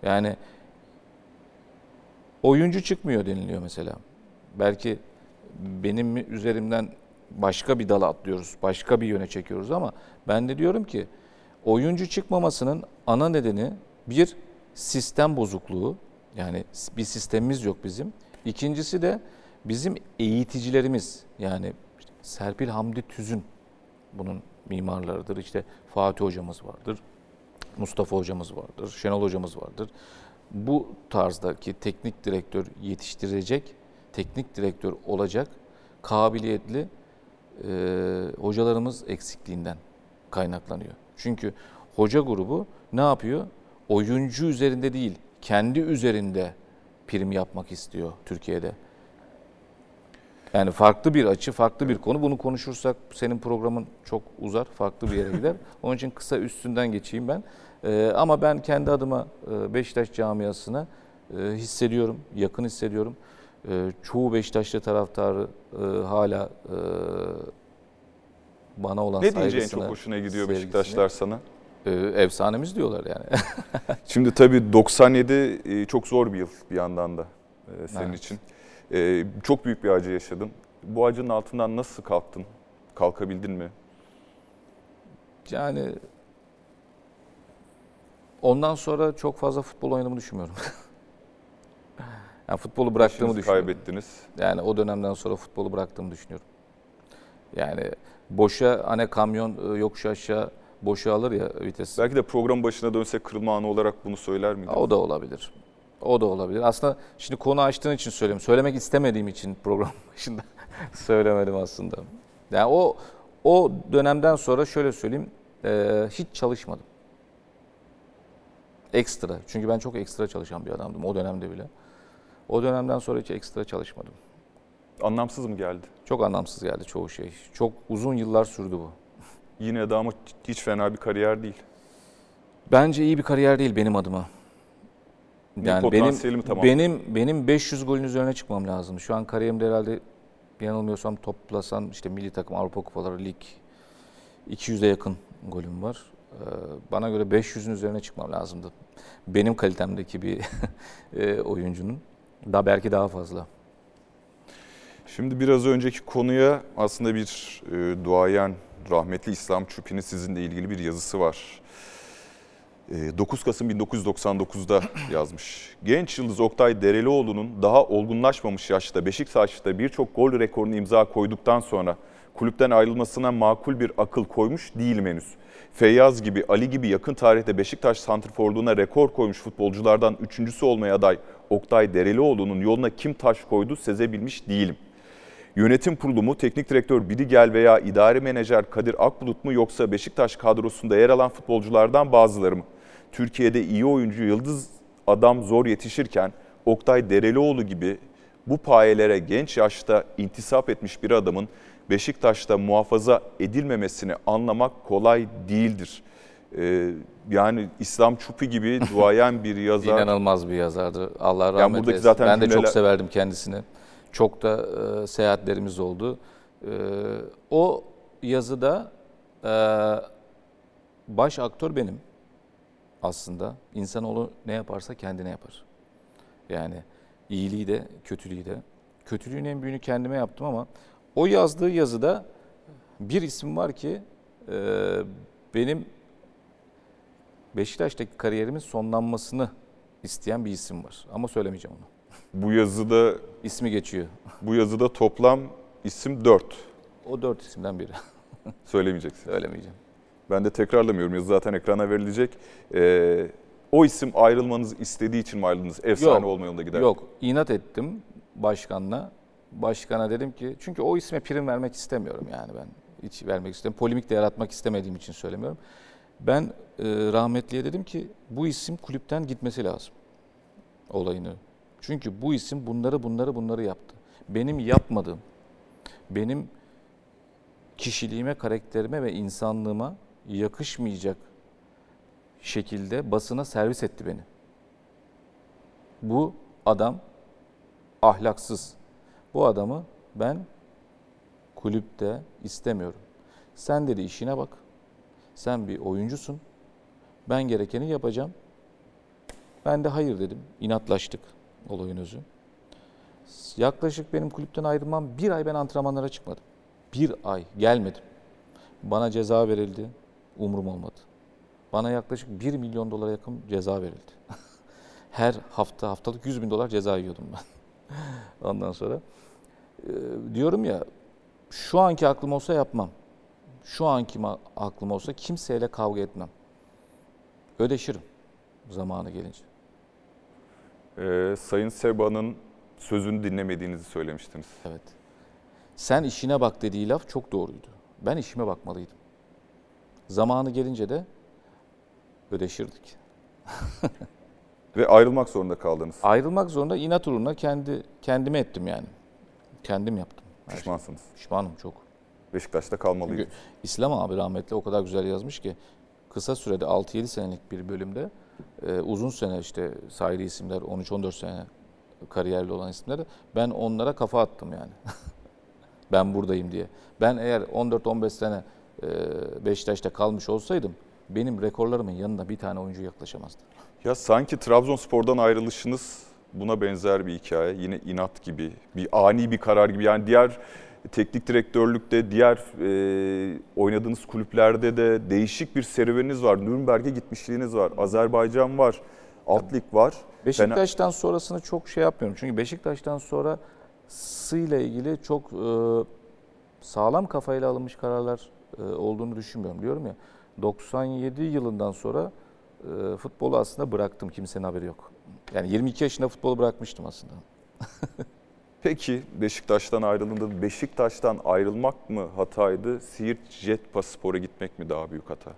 Yani oyuncu çıkmıyor deniliyor mesela. Belki benim üzerimden başka bir dala atlıyoruz, başka bir yöne çekiyoruz ama ben de diyorum ki oyuncu çıkmamasının ana nedeni bir sistem bozukluğu. Yani bir sistemimiz yok bizim. İkincisi de bizim eğiticilerimiz yani Serpil Hamdi Tüzün bunun mimarlarıdır. İşte Fatih hocamız vardır. Mustafa hocamız vardır. Şenol hocamız vardır. Bu tarzdaki teknik direktör yetiştirecek, teknik direktör olacak kabiliyetli e, hocalarımız eksikliğinden kaynaklanıyor. Çünkü hoca grubu ne yapıyor? Oyuncu üzerinde değil, kendi üzerinde prim yapmak istiyor Türkiye'de. Yani farklı bir açı, farklı bir konu. Bunu konuşursak senin programın çok uzar, farklı bir yere gider. Onun için kısa üstünden geçeyim ben. Ee, ama ben kendi adıma e, Beşiktaş camiasına e, hissediyorum, yakın hissediyorum. E, çoğu Beşiktaşlı taraftarı e, hala e, bana olan Ne diyeceğin saygısını, çok hoşuna gidiyor sevgisini, Beşiktaşlar sana? E, efsanemiz diyorlar yani. Şimdi tabii 97 e, çok zor bir yıl bir yandan da e, senin Evet. için. E, Çok büyük bir acı yaşadın. Bu acının altından nasıl kalktın? Kalkabildin mi? Yani ondan sonra çok fazla futbol oynadığımı düşünmüyorum. yani futbolu bıraktığımı İşinizi düşünüyorum. kaybettiniz. Yani o dönemden sonra futbolu bıraktığımı düşünüyorum. Yani boşa hani kamyon yokuş aşağı boşa alır ya vites. Belki de program başına dönsek kırılma anı olarak bunu söyler miydin? O da olabilir. O da olabilir. Aslında şimdi konu açtığın için söylüyorum. Söylemek istemediğim için program başında söylemedim aslında. Yani o o dönemden sonra şöyle söyleyeyim. e, hiç çalışmadım. Ekstra. Çünkü ben çok ekstra çalışan bir adamdım o dönemde bile. O dönemden sonra hiç ekstra çalışmadım. Anlamsız mı geldi? Çok anlamsız geldi çoğu şey. Çok uzun yıllar sürdü bu. Yine de ama hiç fena bir kariyer değil. Bence iyi bir kariyer değil benim adıma. Yani benim tamam? benim benim 500 golün üzerine çıkmam lazım. Şu an kariyerimde herhalde yanılmıyorsam toplasan işte milli takım Avrupa Kupaları lig 200'e yakın golüm var. Ee, Bana göre 500'ün üzerine çıkmam lazımdı. Benim kalitemdeki bir e, oyuncunun da belki daha fazla. Şimdi biraz önceki konuya aslında bir e, duayen rahmetli İslam Çupi'nin sizinle ilgili bir yazısı var. E, 9 Kasım 1999'da yazmış. Genç yıldız Oktay Derelioğlu'nun daha olgunlaşmamış yaşta Beşiktaş'ta birçok gol rekorunu imza koyduktan sonra kulüpten ayrılmasına makul bir akıl koymuş değilim henüz. Feyyaz gibi, Ali gibi yakın tarihte Beşiktaş santrforluğuna rekor koymuş futbolculardan üçüncüsü olmaya aday Oktay Derelioğlu'nun yoluna kim taş koydu sezebilmiş değilim. Yönetim kurulu mu, teknik direktör Bidigel veya idari menajer Kadir Akbulut mu yoksa Beşiktaş kadrosunda yer alan futbolculardan bazıları mı? Türkiye'de iyi oyuncu, yıldız adam zor yetişirken Oktay Derelioğlu gibi bu payelere genç yaşta intisap etmiş bir adamın Beşiktaş'ta muhafaza edilmemesini anlamak kolay değildir. Ee, yani İslam Çupi gibi duayen bir yazar. İnanılmaz bir yazardı. Allah rahmet Yani eylesin. ben de cümleler- çok severdim kendisini. Çok da e, seyahatlerimiz oldu. E, o yazıda e, baş aktör benim aslında. İnsanoğlu ne yaparsa kendine yapar. Yani iyiliği de kötülüğü de. Kötülüğün en büyüğünü kendime yaptım ama o yazdığı yazıda bir isim var ki e, benim Beşiktaş'taki kariyerimin sonlanmasını isteyen bir isim var. Ama söylemeyeceğim onu. Bu yazıda İsmi geçiyor. bu yazıda toplam isim 4. O dört isimden biri. Söylemeyeceksin. Söylemeyeceğim. Ben de tekrarlamıyorum. Yazı zaten ekrana verilecek. Ee, o isim ayrılmanızı istediği için mi ayrıldınız? Efsane Yok, olma yolunda gider. Yok, inat ettim başkanla. Başkana dedim ki, çünkü o isme prim vermek istemiyorum yani ben. Hiç vermek istemiyorum. Polimik de yaratmak istemediğim için söylemiyorum. Ben e, rahmetliye dedim ki, bu isim kulüpten gitmesi lazım. Olayını. Çünkü bu isim bunları bunları bunları yaptı. Benim yapmadığım, benim kişiliğime, karakterime ve insanlığıma yakışmayacak şekilde basına servis etti beni. Bu adam ahlaksız. Bu adamı ben kulüpte istemiyorum. Sen dedi işine bak. Sen bir oyuncusun. Ben gerekeni yapacağım. Ben de hayır dedim. İnatlaştık olayın özü. Yaklaşık benim kulüpten ayrılmam bir ay ben antrenmanlara çıkmadım. Bir ay gelmedim. Bana ceza verildi. Umurum olmadı. Bana yaklaşık 1 milyon dolara yakın ceza verildi. Her hafta haftalık 100 bin dolar ceza yiyordum ben. Ondan sonra e, diyorum ya şu anki aklım olsa yapmam. Şu anki aklım olsa kimseyle kavga etmem. Ödeşirim zamanı gelince. Ee, Sayın Seba'nın sözünü dinlemediğinizi söylemiştiniz. Evet. Sen işine bak dediği laf çok doğruydu. Ben işime bakmalıydım. Zamanı gelince de ödeşirdik. Ve ayrılmak zorunda kaldınız. Ayrılmak zorunda inat uğruna kendi kendime ettim yani. Kendim yaptım. her. Pişmansınız. Pişmanım çok. Beşiktaş'ta kalmalıydı. Çünkü İslam abi rahmetli o kadar güzel yazmış ki kısa sürede 6-7 senelik bir bölümde e, uzun sene işte sayılı isimler 13-14 sene kariyerli olan isimler ben onlara kafa attım yani. ben buradayım diye. Ben eğer 14-15 sene e, Beşiktaş'ta kalmış olsaydım benim rekorlarımın yanında bir tane oyuncu yaklaşamazdı. Ya sanki Trabzonspor'dan ayrılışınız buna benzer bir hikaye. Yine inat gibi, bir ani bir karar gibi. Yani diğer teknik direktörlükte, diğer e, oynadığınız kulüplerde de değişik bir serüveniniz var. Nürnberg'e gitmişliğiniz var. Azerbaycan var. Alt lig var. Fena- Beşiktaş'tan sonrasını çok şey yapmıyorum. Çünkü Beşiktaş'tan sonra ile ilgili çok e, sağlam kafayla alınmış kararlar e, olduğunu düşünmüyorum. Diyorum ya 97 yılından sonra e, futbolu aslında bıraktım. Kimsenin haberi yok. Yani 22 yaşında futbolu bırakmıştım aslında. Peki Beşiktaş'tan ayrılığında Beşiktaş'tan ayrılmak mı hataydı? Siirt Jetpaspor'a gitmek mi daha büyük hata?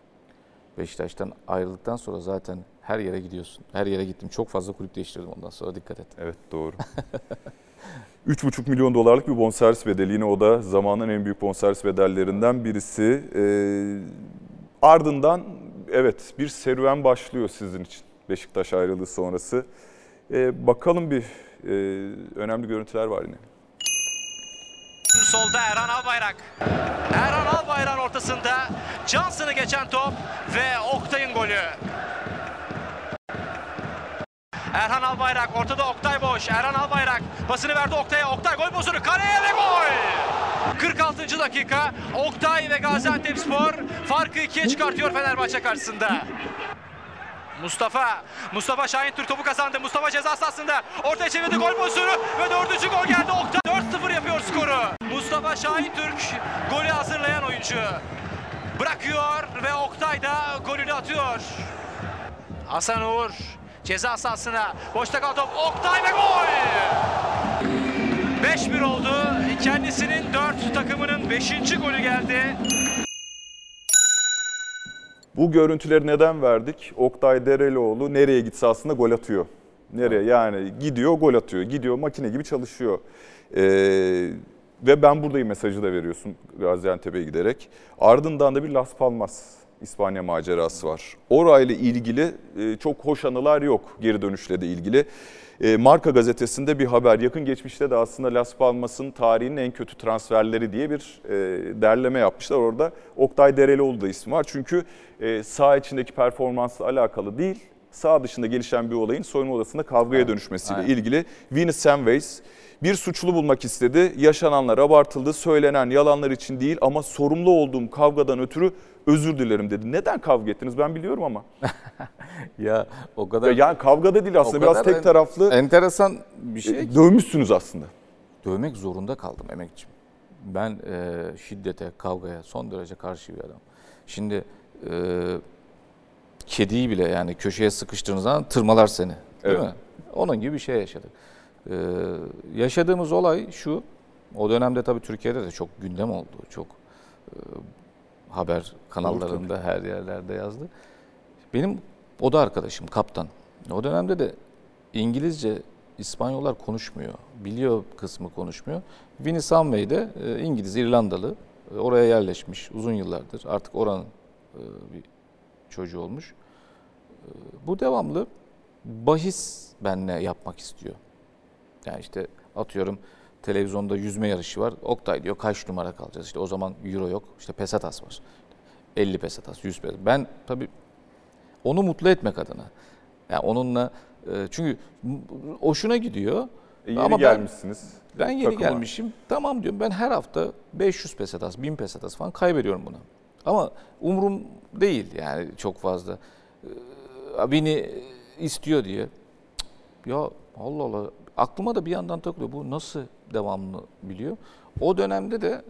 Beşiktaş'tan ayrıldıktan sonra zaten her yere gidiyorsun. Her yere gittim. Çok fazla kulüp değiştirdim ondan sonra dikkat et. Evet doğru. 3,5 milyon dolarlık bir bonservis bedeli. Yine o da zamanın en büyük bonservis bedellerinden birisi. Ee, ardından evet bir serüven başlıyor sizin için Beşiktaş ayrılığı sonrası. Ee, bakalım bir e, önemli görüntüler var yine. Solda Erhan Albayrak. Erhan Albayrak'ın ortasında Johnson'ı geçen top ve Oktay'ın golü. Erhan Albayrak ortada Oktay boş. Erhan Albayrak pasını verdi Oktay'a. Oktay gol pozisyonu kaleye ve gol. 46. dakika Oktay ve Gaziantepspor farkı ikiye çıkartıyor Fenerbahçe karşısında. Mustafa, Mustafa Şahin Türk topu kazandı. Mustafa ceza sahasında ortaya çevirdi gol pozisyonu ve dördüncü gol geldi. Oktay 4-0 yapıyor skoru. Mustafa Şahin Türk golü hazırlayan oyuncu. Bırakıyor ve Oktay da golünü atıyor. Hasan Uğur ceza sahasına boşta kalan top Oktay ve gol! 5-1 oldu. Kendisinin 4 takımının 5. golü geldi. Bu görüntüleri neden verdik? Oktay Derelioğlu nereye gitse aslında gol atıyor. Nereye? Yani gidiyor gol atıyor. Gidiyor makine gibi çalışıyor. Ee, ve ben buradayım mesajı da veriyorsun Gaziantep'e giderek. Ardından da bir Las Palmas İspanya macerası var. Orayla ilgili e, çok hoş anılar yok geri dönüşle de ilgili. E, Marka gazetesinde bir haber yakın geçmişte de aslında Las Palmas'ın tarihinin en kötü transferleri diye bir e, derleme yapmışlar. Orada Oktay Derelioğlu da ismi var. Çünkü e, saha içindeki performansla alakalı değil, sağ dışında gelişen bir olayın soyunma odasında kavgaya dönüşmesiyle Aynen. ilgili. Vinny Samways bir suçlu bulmak istedi. Yaşananlar abartıldı, söylenen yalanlar için değil ama sorumlu olduğum kavgadan ötürü özür dilerim dedi. Neden kavga ettiniz ben biliyorum ama. Ya o kadar Ya yani kavgada değil aslında biraz tek taraflı enteresan bir şey. e, dövmüşsünüz aslında. dövmek zorunda kaldım emekçim. Ben e, şiddete, kavgaya son derece karşı bir adam. Şimdi e, kediyi bile yani köşeye sıkıştığınız zaman tırmalar seni. Değil Evet. mi? Onun gibi bir şey yaşadık. E, yaşadığımız olay şu. O dönemde tabii Türkiye'de de çok gündem oldu. Çok e, haber kanallarında her yerlerde yazdı. Benim o da arkadaşım kaptan. O dönemde de İngilizce İspanyollar konuşmuyor. Biliyor kısmı konuşmuyor. Vinnie Samway de e, İngiliz, İrlandalı. E, oraya yerleşmiş uzun yıllardır. Artık oranın e, bir çocuğu olmuş. Bu devamlı bahis benle yapmak istiyor. Yani işte atıyorum televizyonda yüzme yarışı var. Oktay diyor kaç numara kalacağız? İşte o zaman euro yok. İşte pesetas var. 50 pesetas, 100 pesetas. Ben tabii onu mutlu etmek adına. Yani onunla e, çünkü hoşuna gidiyor. E, yeni Ama ben- gelmişsiniz. Ben yeni takıma. gelmişim. Tamam diyorum ben her hafta 500 pesetas, 1000 pesetas falan kaybediyorum buna. Ama umurum değil yani çok fazla. Beni istiyor diye. Ya Allah Allah aklıma da bir yandan takılıyor. Bu nasıl devamlı biliyor? O dönemde de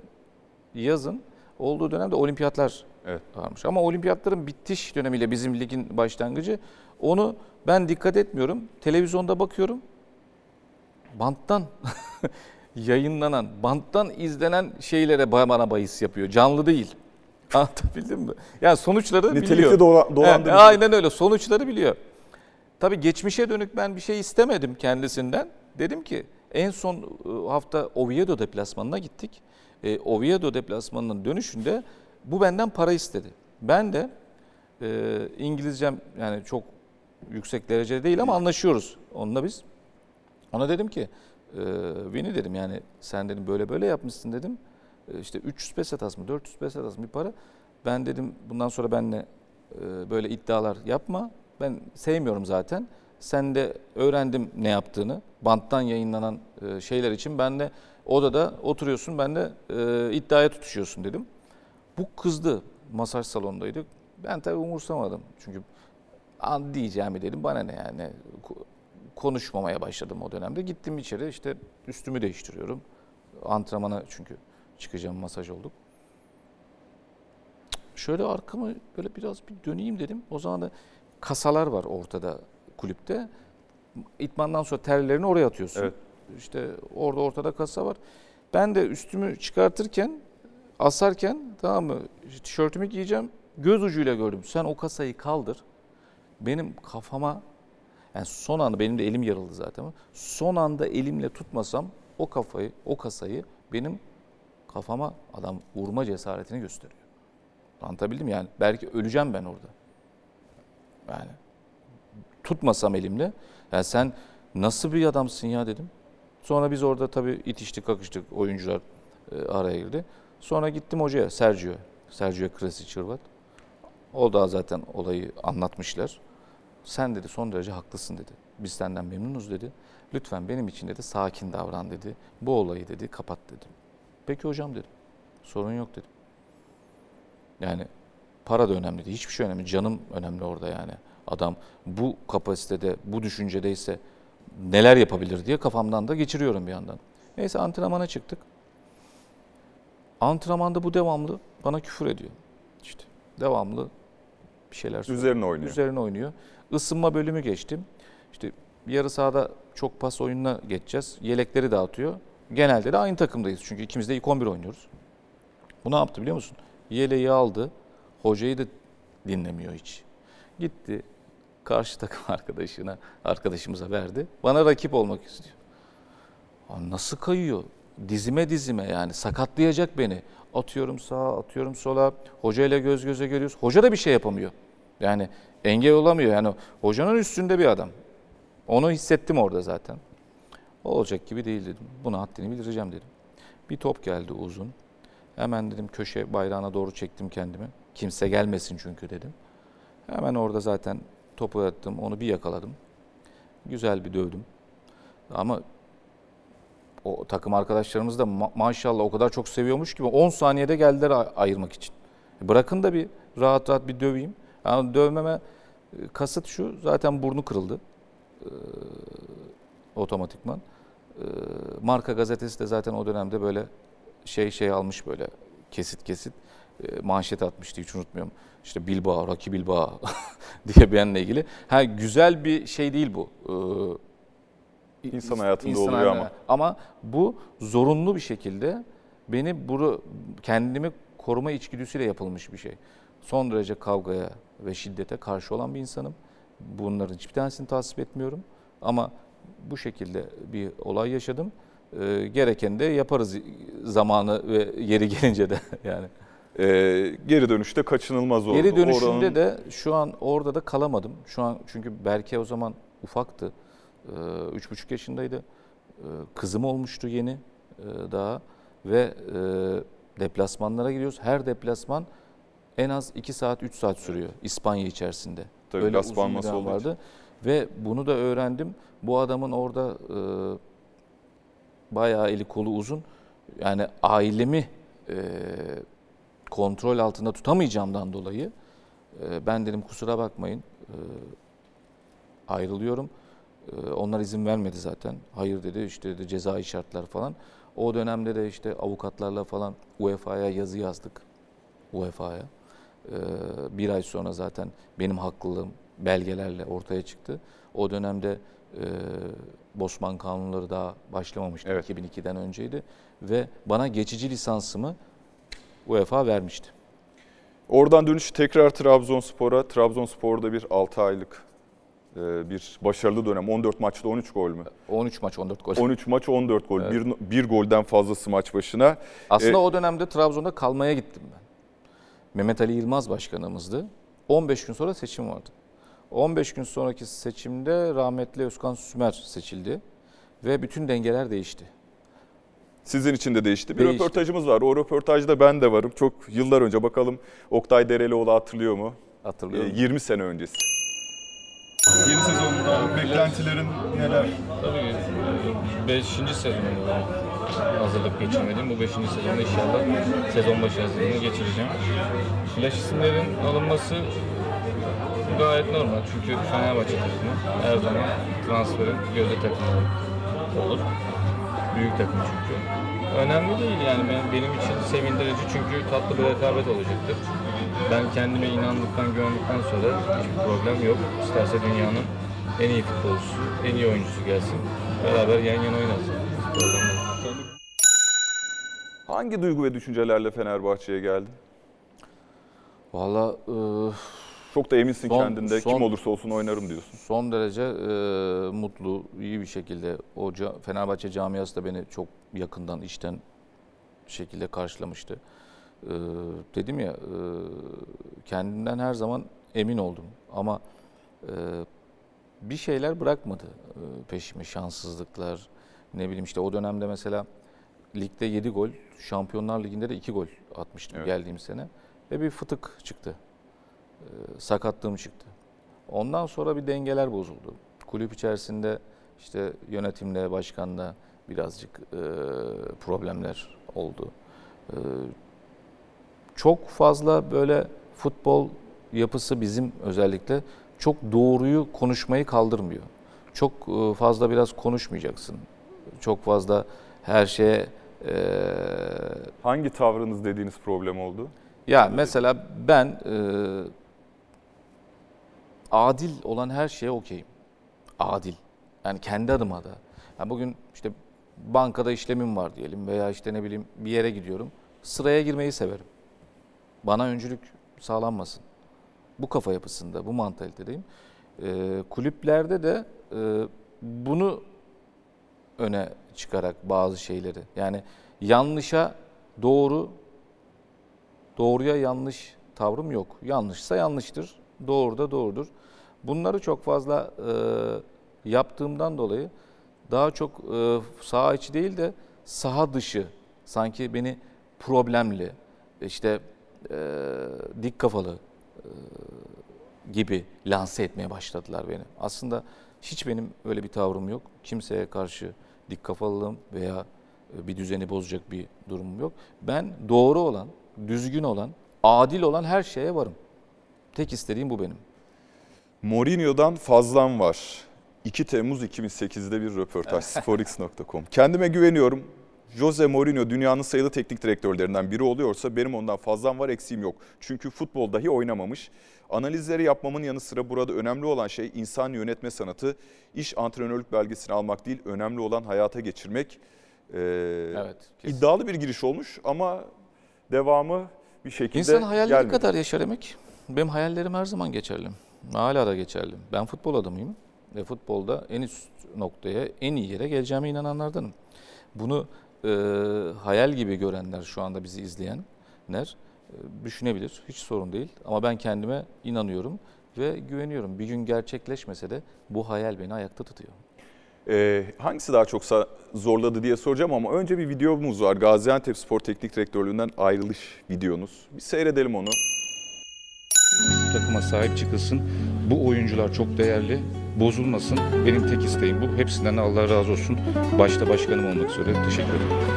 yazın olduğu dönemde olimpiyatlar Evet. varmış. Ama olimpiyatların bitiş dönemiyle bizim ligin başlangıcı onu ben dikkat etmiyorum. Televizyonda bakıyorum. Banttan yayınlanan, banttan izlenen şeylere bana bahis yapıyor. Canlı değil. Anlatabildim mi? Yani sonuçları biliyor. Nitelikli dola- dolandırıcı. Evet, aynen öyle. Sonuçları biliyor. Tabii geçmişe dönük ben bir şey istemedim kendisinden. Dedim ki en son hafta Oviedo deplasmanına gittik. E, Oviedo deplasmanının dönüşünde bu benden para istedi. Ben de e, İngilizcem yani çok yüksek derecede değil ama anlaşıyoruz onunla biz. Ona dedim ki e, Vini dedim yani sen dedim böyle böyle yapmışsın dedim. E, işte 300 pesetas mı 400 pesetas mı bir para. Ben dedim bundan sonra benle e, böyle iddialar yapma. Ben sevmiyorum zaten. Sen de öğrendim ne yaptığını. Banttan yayınlanan e, şeyler için ben de odada oturuyorsun ben de e, iddiaya tutuşuyorsun dedim. Bu kızdı. Masaj salonundaydık. Ben tabii umursamadım. Çünkü an diyeceğimi dedim bana ne yani Ko- konuşmamaya başladım o dönemde. Gittim içeri işte üstümü değiştiriyorum. Antrenmana çünkü çıkacağım masaj olduk. Şöyle arkamı böyle biraz bir döneyim dedim. O zaman da kasalar var ortada kulüpte. İtmandan sonra terlerini oraya atıyorsun. Evet. İşte orada ortada kasa var. Ben de üstümü çıkartırken asarken tamam mı tişörtümü giyeceğim. Göz ucuyla gördüm. Sen o kasayı kaldır. Benim kafama yani son anda benim de elim yarıldı zaten. Son anda elimle tutmasam o kafayı, o kasayı benim kafama adam vurma cesaretini gösteriyor. Anlatabildim yani. Belki öleceğim ben orada. Yani tutmasam elimle. Yani sen nasıl bir adamsın ya dedim. Sonra biz orada tabii itiştik kakıştık oyuncular e, araya girdi. Sonra gittim hocaya Sergio. Sergio Krasic Hırvat. O da zaten olayı anlatmışlar. Sen dedi son derece haklısın dedi. Biz senden memnunuz dedi. Lütfen benim için dedi sakin davran dedi. Bu olayı dedi kapat dedim. Peki hocam dedim. Sorun yok dedim. Yani para da önemli değil. Hiçbir şey önemli. Canım önemli orada yani. Adam bu kapasitede, bu düşüncedeyse neler yapabilir diye kafamdan da geçiriyorum bir yandan. Neyse antrenmana çıktık. Antrenmanda bu devamlı bana küfür ediyor. İşte devamlı bir şeyler söylüyor. Üzerine oynuyor. Üzerine oynuyor. Isınma bölümü geçtim. İşte yarı sahada çok pas oyununa geçeceğiz. Yelekleri dağıtıyor. Genelde de aynı takımdayız. Çünkü ikimiz de ilk 11 oynuyoruz. Bu ne yaptı biliyor musun? Yeleği aldı. Hocayı da dinlemiyor hiç. Gitti karşı takım arkadaşına, arkadaşımıza verdi. Bana rakip olmak istiyor. Nasıl kayıyor? Dizime dizime yani sakatlayacak beni. Atıyorum sağa, atıyorum sola. Hocayla göz göze geliyoruz. Hoca da bir şey yapamıyor. Yani engel olamıyor. Yani hocanın üstünde bir adam. Onu hissettim orada zaten. Olacak gibi değil dedim. Buna haddini bildireceğim dedim. Bir top geldi uzun. Hemen dedim köşe bayrağına doğru çektim kendimi. Kimse gelmesin çünkü dedim. Hemen orada zaten topu attım. Onu bir yakaladım. Güzel bir dövdüm. Ama o takım arkadaşlarımız da ma- maşallah o kadar çok seviyormuş ki 10 saniyede geldiler a- ayırmak için. Bırakın da bir rahat rahat bir döveyim. Yani dövmeme e, kasıt şu zaten burnu kırıldı. Ee, otomatikman. Ee, Marka gazetesi de zaten o dönemde böyle şey şey almış böyle kesit kesit manşet atmıştı hiç unutmuyorum. İşte Bilbao, Rocky Bilbao diye benimle ilgili. Ha güzel bir şey değil bu. Ee, İnsan hayatında İnsan oluyor hayatında. ama. Ama bu zorunlu bir şekilde beni bunu kendimi koruma içgüdüsüyle yapılmış bir şey. Son derece kavgaya ve şiddete karşı olan bir insanım. Bunların hiçbir tanesini tasvip etmiyorum. Ama bu şekilde bir olay yaşadım. Ee, gerekeni de yaparız zamanı ve yeri gelince de yani. Ee, geri dönüşte kaçınılmaz oldu. Geri dönüşünde Oranın- de şu an orada da kalamadım. Şu an çünkü Berke o zaman ufaktı. Ee, Üç buçuk yaşındaydı. Ee, Kızım olmuştu yeni e, daha ve e, deplasmanlara gidiyoruz. Her deplasman en az 2 saat 3 saat sürüyor İspanya içerisinde. Tabii, Öyle bir dönem olduğu için. vardı. Ve bunu da öğrendim. Bu adamın orada e, bayağı eli kolu uzun. Yani ailemi e, kontrol altında tutamayacağımdan dolayı e, ben dedim kusura bakmayın e, ayrılıyorum. E, onlar izin vermedi zaten. Hayır dedi işte dedi cezai şartlar falan. O dönemde de işte avukatlarla falan UEFA'ya yazı yazdık. UEFA'ya. E, bir ay sonra zaten benim haklılığım belgelerle ortaya çıktı. O dönemde e, Bosman kanunları daha başlamamıştı. Evet. 2002'den önceydi. Ve bana geçici lisansımı UEFA vermişti. Oradan dönüş tekrar Trabzonspor'a. Trabzonspor'da bir 6 aylık e, bir başarılı dönem. 14 maçta 13 gol mü? 13 maç 14 gol. 13 maç 14 gol. Evet. Bir, bir golden fazlası maç başına. Aslında E, o dönemde Trabzon'da kalmaya gittim ben. Mehmet Ali Yılmaz başkanımızdı. 15 gün sonra seçim vardı. 15 gün sonraki seçimde rahmetli Özkan Sümer seçildi ve bütün dengeler değişti. Sizin için de değişti. Bir Değişti. röportajımız var. O röportajda ben de varım. Çok yıllar önce. Bakalım Oktay Derelioğlu hatırlıyor mu? E, Hatırlıyorum. 20 sene öncesi. Yeni sezonda beklentilerin neler? Tabii 5. sezonunda hazırlık geçirmedim. Bu 5. sezonda inşallah sezon başı hazırlığını geçireceğim. Flash isimlerin alınması gayet normal. Çünkü Fenerbahçe takımı her zaman transferin gözde takımı olur. Büyük takım çünkü. Önemli değil yani ben, benim için sevindirici çünkü tatlı bir rekabet olacaktır. Ben kendime inandıktan, güvendikten sonra hiçbir problem yok. İsterse dünyanın en iyi futbolcusu, en iyi oyuncusu gelsin. Beraber yan yana yok. Hangi duygu ve düşüncelerle Fenerbahçe'ye geldin? Valla e, Çok da eminsin Son- kendinde. son- Kim olursa olsun oynarım diyorsun. son derece e, mutlu, iyi bir şekilde o Fenerbahçe camiası da beni çok yakından, içten şekilde karşılamıştı. E, dedim ya, e, kendimden her zaman emin oldum ama e, bir şeyler bırakmadı e, peşime, şanssızlıklar, ne bileyim işte o dönemde mesela ligde 7 gol, Şampiyonlar Ligi'nde de 2 gol atmıştım Evet. geldiğim sene ve bir fıtık çıktı. E, sakatlığım çıktı. Ondan sonra bir dengeler bozuldu. Kulüp içerisinde işte yönetimle, başkanla birazcık e, problemler oldu. E, çok fazla böyle futbol yapısı bizim özellikle çok doğruyu konuşmayı kaldırmıyor. Çok e, fazla biraz konuşmayacaksın. Çok fazla her şeye e, Hangi tavrınız dediğiniz problem oldu? ya mesela ben e, adil olan her şeye okeyim. Adil. Yani kendi adıma da. Yani bugün işte bankada işlemim var diyelim veya işte ne bileyim bir yere gidiyorum. Sıraya girmeyi severim. Bana öncülük sağlanmasın. Bu kafa yapısında, bu mantalitedeyim. E, kulüplerde de e, bunu öne çıkarak bazı şeyleri. Yani yanlışa doğru, doğruya yanlış tavrım yok. Yanlışsa yanlıştır, doğru da doğrudur. Bunları çok fazla e, yaptığımdan dolayı daha çok e, saha içi değil de saha dışı sanki beni problemli, işte e, dik kafalı e, gibi lanse etmeye başladılar beni. Aslında hiç benim öyle bir tavrım yok. Kimseye karşı dik kafalılığım veya e, bir düzeni bozacak bir durumum yok. Ben doğru olan, düzgün olan, adil olan her şeye varım. Tek istediğim bu benim. Mourinho'dan fazlam var. 2 Temmuz 2008'de bir röportaj sporx.com. Kendime güveniyorum. Jose Mourinho dünyanın sayılı teknik direktörlerinden biri oluyorsa benim ondan fazlam var eksiğim yok. Çünkü futbol dahi oynamamış. Analizleri yapmamın yanı sıra burada önemli olan şey insan yönetme sanatı. İş antrenörlük belgesini almak değil, önemli olan hayata geçirmek. Ee, Evet, kesin. iddialı bir giriş olmuş ama devamı bir şekilde İnsan hayalleri gelmedi. kadar yaşar demek. Benim hayallerim her zaman geçerli. Hala da geçerli. Ben futbol adamıyım ve futbolda en üst noktaya, en iyi yere geleceğime inananlardanım. Bunu e, hayal gibi görenler, şu anda bizi izleyenler e, düşünebilir. Hiç sorun değil. Ama ben kendime inanıyorum ve güveniyorum. Bir gün gerçekleşmese de bu hayal beni ayakta tutuyor. Ee, hangisi daha çok zorladı diye soracağım ama önce bir videomuz var. Gaziantep Spor Teknik Direktörlüğü'nden ayrılış videonuz. Bir seyredelim onu. Takıma sahip çıkılsın. Bu oyuncular çok değerli. Bozulmasın. Benim tek isteğim bu. Hepsinden Allah razı olsun. Başta başkanım olmak üzere. Teşekkür ederim.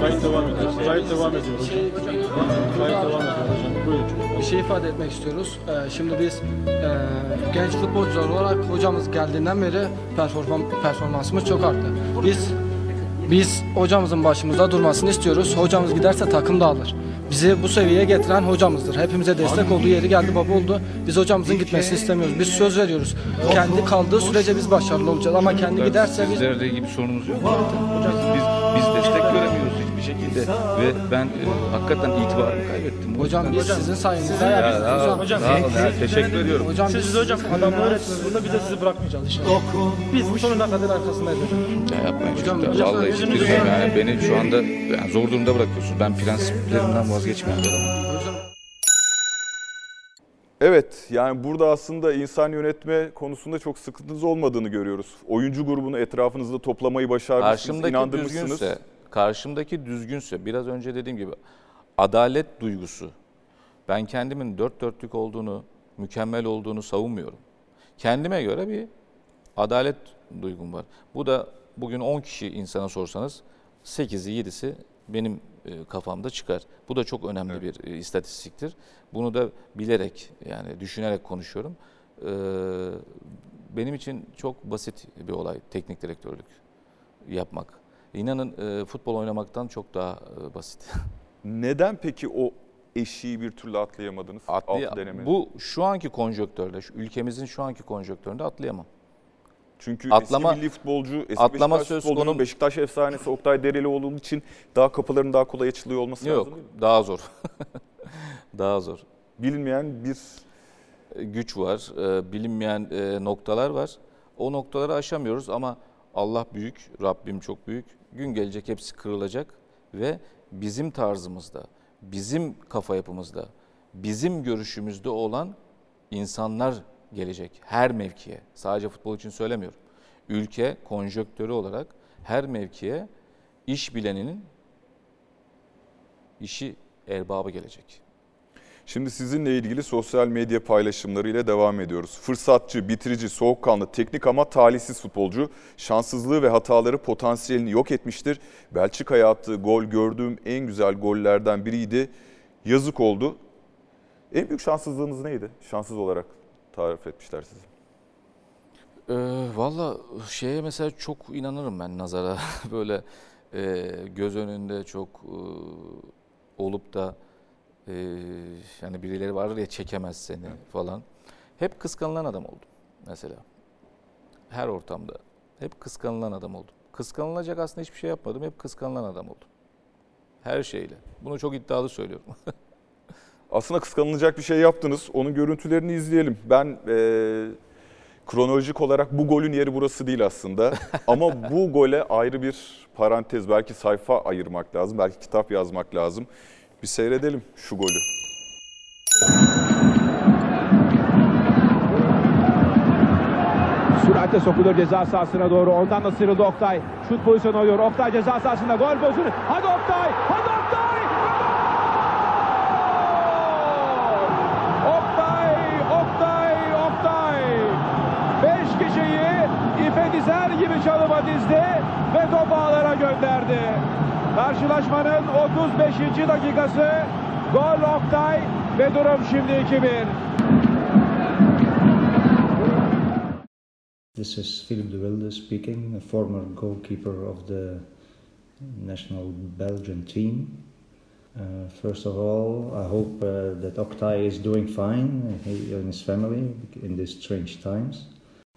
Kayıt devam ediyor. Kayıt devam ediyor hocam. Kayıt devam ediyor hocam. Buyurun. bir şey ifade etmek istiyoruz. Ee, şimdi biz e, genç futbolcular olarak hocamız geldiğinden beri perform performansımız çok arttı. Biz biz hocamızın başımızda durmasını istiyoruz. Hocamız giderse takım dağılır. Bizi bu seviyeye getiren hocamızdır. Hepimize destek olduğu yeri geldi baba oldu. Biz hocamızın gitmesini istemiyoruz. Biz söz veriyoruz. Kendi kaldığı sürece biz başarılı olacağız ama kendi giderse biz Sizlerle ilgili bir sorunumuz yok. Biz, biz, biz destek göremiyoruz hiçbir şekilde. Ve ben e, hakikaten itibarımı kaybettim. Hocam biz sizin sayenizde Ya, ayakta. ol, Hocam. Ya, teşekkür ediyorum. hocam biz Siz hocam adamlar öğretmeniz burada biz de sizi bırakmayacağız inşallah. Biz sonuna kadar arkasındayız hocam. Ya yapmayın Hocam, çocuklar. hocam, Vallahi gözünüzü ciddi seveyim. yani beni şu anda yani zor durumda bırakıyorsunuz. Ben prensiplerimden vazgeçmeyen bir adamım. Evet yani burada aslında insan yönetme konusunda çok sıkıntınız olmadığını görüyoruz. Oyuncu grubunu etrafınızda toplamayı başarmışsınız, Karşımdaki inandırmışsınız. düzgünse, karşımdaki düzgünse, biraz önce dediğim gibi adalet duygusu. Ben kendimin dört dörtlük olduğunu, mükemmel olduğunu savunmuyorum. Kendime göre bir adalet duygum var. Bu da bugün 10 kişi insana sorsanız 8'i 7'si benim e, kafamda çıkar. Bu da çok önemli bir e, istatistiktir. Bunu da bilerek yani düşünerek konuşuyorum. Ee, benim için çok basit bir olay teknik direktörlük yapmak. İnanın e, futbol oynamaktan çok daha e, basit. Neden peki o eşiği bir türlü atlayamadınız? Atlay- bu şu anki konjonktörde, şu ülkemizin şu anki konjonktöründe atlayamam. Çünkü atlama- eski milli futbolcu, eski atlama Beşiktaş söz futbolcunun Beşiktaş efsanesi Oktay Derelioğlu için daha kapıların daha kolay açılıyor olması Yok, lazım değil mi? daha zor. daha zor. Bilinmeyen bir E, Güç var, e, bilinmeyen e, noktalar var. O noktaları aşamıyoruz ama Allah büyük, Rabbim çok büyük. Gün gelecek hepsi kırılacak ve bizim tarzımızda, bizim kafa yapımızda, bizim görüşümüzde olan insanlar gelecek her mevkiye. Sadece futbol için söylemiyorum. Ülke konjöktörü olarak her mevkiye iş bileninin işi erbabı gelecek. Şimdi sizinle ilgili sosyal medya paylaşımlarıyla devam ediyoruz. Fırsatçı, bitirici, soğukkanlı, teknik ama talihsiz futbolcu. Şanssızlığı ve hataları potansiyelini yok etmiştir. Belçika'ya attığı gol gördüğüm en güzel gollerden biriydi. Yazık oldu. En büyük şanssızlığınız neydi? Şanssız olarak tarif etmişler sizi. Ee, Valla şeye mesela çok inanırım ben nazara. Böyle e, göz önünde çok e, olup da e, yani birileri vardır ya çekemez seni falan. Hep kıskanılan adam oldum mesela. Her ortamda. Hep kıskanılan adam oldum. Kıskanılacak aslında hiçbir şey yapmadım. Hep kıskanılan adam oldum. Her şeyle. Bunu çok iddialı söylüyorum. Aslında kıskanılacak bir şey yaptınız. Onun görüntülerini izleyelim. Ben e, kronolojik olarak bu golün yeri burası değil aslında. Ama bu gole ayrı bir parantez, belki sayfa ayırmak lazım, belki kitap yazmak lazım. Bir seyredelim şu golü. Süratle sokulur ceza sahasına doğru. Ondan da sıyrıldı Oktay. Şut pozisyonu alıyor. Oktay ceza sahasında gol pozisyonu. Hadi Oktay! Hadi Oktay! Oktay! Oktay! Oktay! Beş kişiyi ipe dizer gibi çalıma dizdi ve topu ağlara gönderdi. Karşılaşmanın 35. dakikası gol Oktay ve durum şimdi 2-1. This is Philippe de Wilde speaking, a former goalkeeper of the national Belgian team. Uh, first of all, I hope uh, that Oktay is doing fine, he and his family, in these strange times.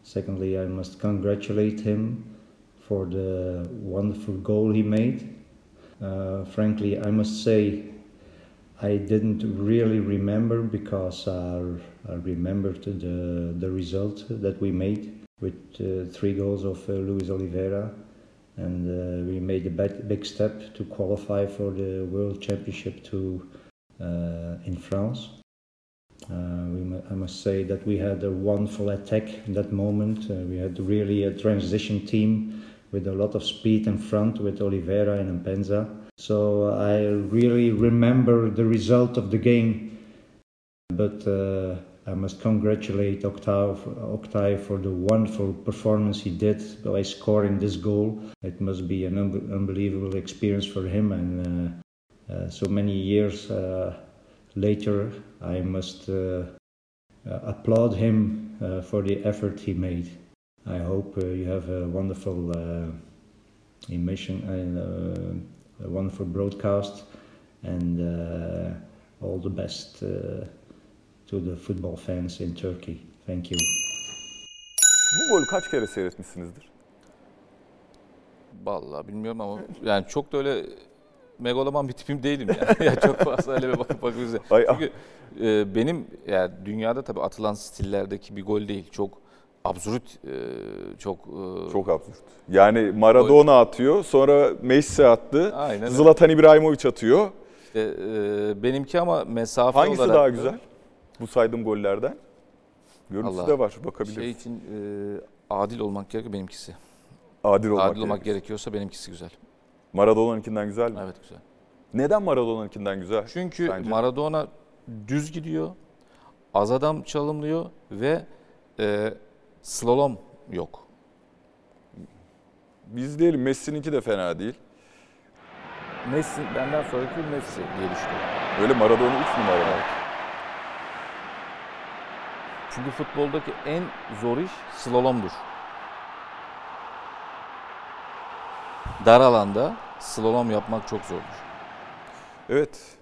Secondly, I must congratulate him for the wonderful goal he made. Uh, frankly, I must say I didn't really remember because I, I remembered the, the result that we made with uh, three goals of uh, Luis Oliveira, and uh, we made a big, step to qualify for the World Championship to uh, in France. Uh, we, I must say that we had a wonderful attack in that moment. We had really a transition team with a lot of speed in front with Oliveira and Mpenza. So I really remember the result of the game, but uh, I must congratulate Octave, for the wonderful performance he did by scoring this goal. It must be an un- unbelievable experience for him, and uh, uh, so many years uh, later, I must uh, uh, applaud him for the effort he made. I hope uh, you have a wonderful uh, emission and uh, a wonderful broadcast, and uh, all the best uh, to the football fans in Turkey. Thank you. Bu golü kaç kere seyretmişsinizdir? Vallahi bilmiyorum ama yani çok da öyle megaloman bir tipim değilim yani. ya çok fazla öyle bir bakıp bakıp Ay, Çünkü e, benim yani dünyada tabii atılan stillerdeki bir gol değil. Çok absürt, e, çok e, Çok absürt. Yani Maradona atıyor, sonra Messi attı, Aynen. Zlatan İbrahimovic atıyor. işte, e, benimki ama mesafe Hangisi olarak daha da güzel? Bu saydığım gollerden. Görüntüsü Allah. de var, bakabiliriz. Şey için adil olmak gerekiyor benimkisi. Adil olmak, adil olmak gerekiyorsa benimkisi güzel. Maradona'nınkinden güzel mi? Evet güzel. Neden Maradona'nınkinden güzel? Çünkü sence? Maradona düz gidiyor, az adam çalımlıyor ve e, slalom yok. Biz diyelim Messi'ninki de fena değil. Messi benden sonraki Messi diye düşünüyorum. Öyle Maradona 3 numara. Evet. Çünkü futboldaki en zor iş slalomdur. Dar alanda slalom yapmak çok zordur. Evet.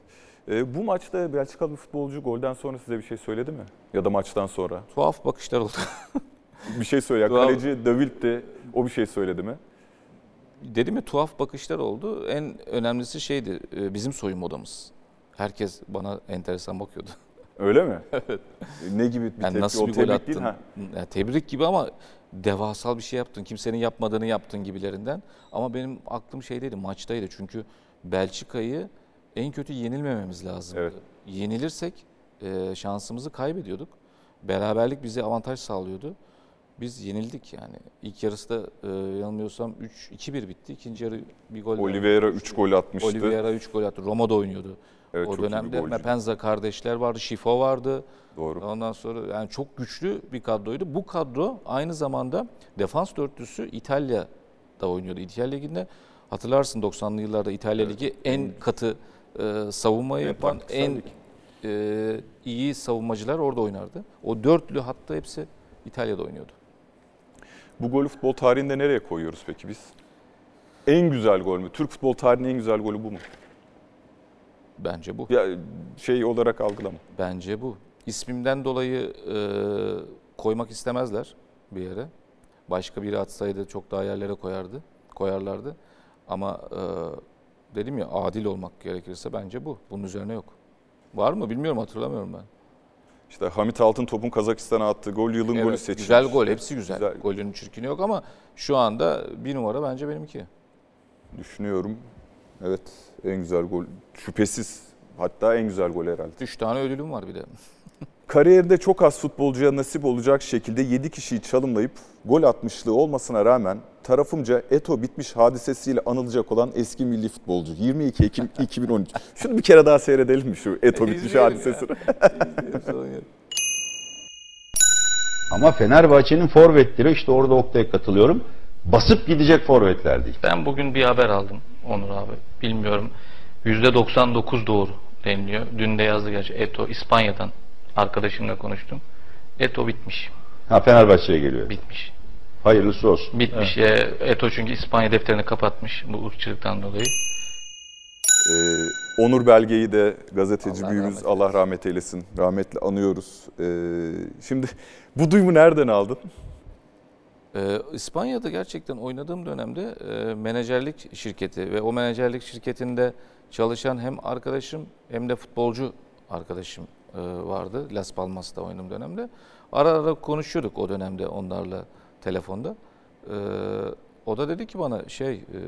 Ee, bu maçta Belçikalı bir futbolcu golden sonra size bir şey söyledi mi? Ya da maçtan sonra. Tuhaf bakışlar oldu. Bir şey söyle. Kaleci De Wild de o bir şey söyledi mi? Dedim ya tuhaf bakışlar oldu. En önemlisi şeydi e, bizim soyunma odamız. Herkes bana enteresan bakıyordu. Öyle mi? evet. Ne gibi bir Yani tepki? nasıl O bir gol attın? değil, ha? Yani tebrik gibi ama devasal bir şey yaptın. Kimsenin yapmadığını yaptın gibilerinden. Ama benim aklım şeydeydi, maçtaydı. Çünkü Belçika'yı en kötü yenilmememiz lazım. Evet. Yenilirsek e, şansımızı kaybediyorduk. Beraberlik bize avantaj sağlıyordu. Biz yenildik yani. İlk yarısı da e, yanılmıyorsam 3-2-1 bitti. İkinci yarı bir gol. Oliveira 3 gol atmıştı. Oliveira 3 gol attı. Roma'da oynuyordu. Evet, o dönemde. Mepenza kardeşler vardı, Şifo vardı. Doğru. Ondan sonra yani çok güçlü bir kadroydu. Bu kadro aynı zamanda defans dörtlüsü İtalya'da oynuyordu. İtalya Ligi'nde hatırlarsın 90'lı yıllarda İtalya Ligi en katı e, savunmayı En yapan, en e, iyi savunmacılar orada oynardı. O dörtlü hatta hepsi İtalya'da oynuyordu. Bu golü futbol tarihinde nereye koyuyoruz peki biz? En güzel gol mü? Türk futbol tarihinin en güzel golü bu mu? Bence bu. Ya şey olarak algılama. Bence bu. İsmimden dolayı e, koymak istemezler bir yere. Başka biri atsaydı çok daha yerlere koyardı, koyarlardı. Ama e, dedim ya adil olmak gerekirse bence bu. Bunun üzerine yok. Var mı bilmiyorum hatırlamıyorum ben. İşte Hamit Altıntop'un Kazakistan'a attığı gol yılın golü Evet, seçilmiş. güzel gol, hepsi güzel. Güzel. Golün çirkini yok ama şu anda bir numara bence benimki. Düşünüyorum. Evet en güzel gol. Şüphesiz. Hatta en güzel gol herhalde. Üç tane ödülüm var bir de. Kariyerde çok az futbolcuya nasip olacak şekilde 7 kişiyi çalımlayıp gol atmışlığı olmasına rağmen tarafımca Eto bitmiş hadisesiyle anılacak olan eski milli futbolcu 22 Ekim 2013. Şunu bir kere daha seyredelim mi şu Eto bitmiş hadisesini? Ama Fenerbahçe'nin forvetleri işte orada Oktay'a katılıyorum. Basıp gidecek forvetler değil. Ben bugün bir haber aldım Onur abi. Bilmiyorum. %99 doğru deniliyor. Dün de yazdı gerçi. Eto İspanya'dan arkadaşımla konuştum. Eto bitmiş. Ha Fenerbahçe'ye geliyor. Bitmiş. Hayırlısı olsun. Bitmiş. Ee, Eto çünkü İspanya defterini kapatmış bu ırkçılıktan dolayı. Ee, Onur Belge'yi de gazeteci Allah büyüğümüz rahmet Allah rahmet eylesin. Rahmetle anıyoruz. Ee, şimdi bu duyumu nereden aldın? Ee, İspanya'da gerçekten oynadığım dönemde e, menajerlik şirketi ve o menajerlik şirketinde çalışan hem arkadaşım hem de futbolcu arkadaşım e, vardı. Las Palmas'ta oynadığım dönemde. Ara ara konuşuyorduk o dönemde onlarla telefonda. Ee, o da dedi ki bana şey e,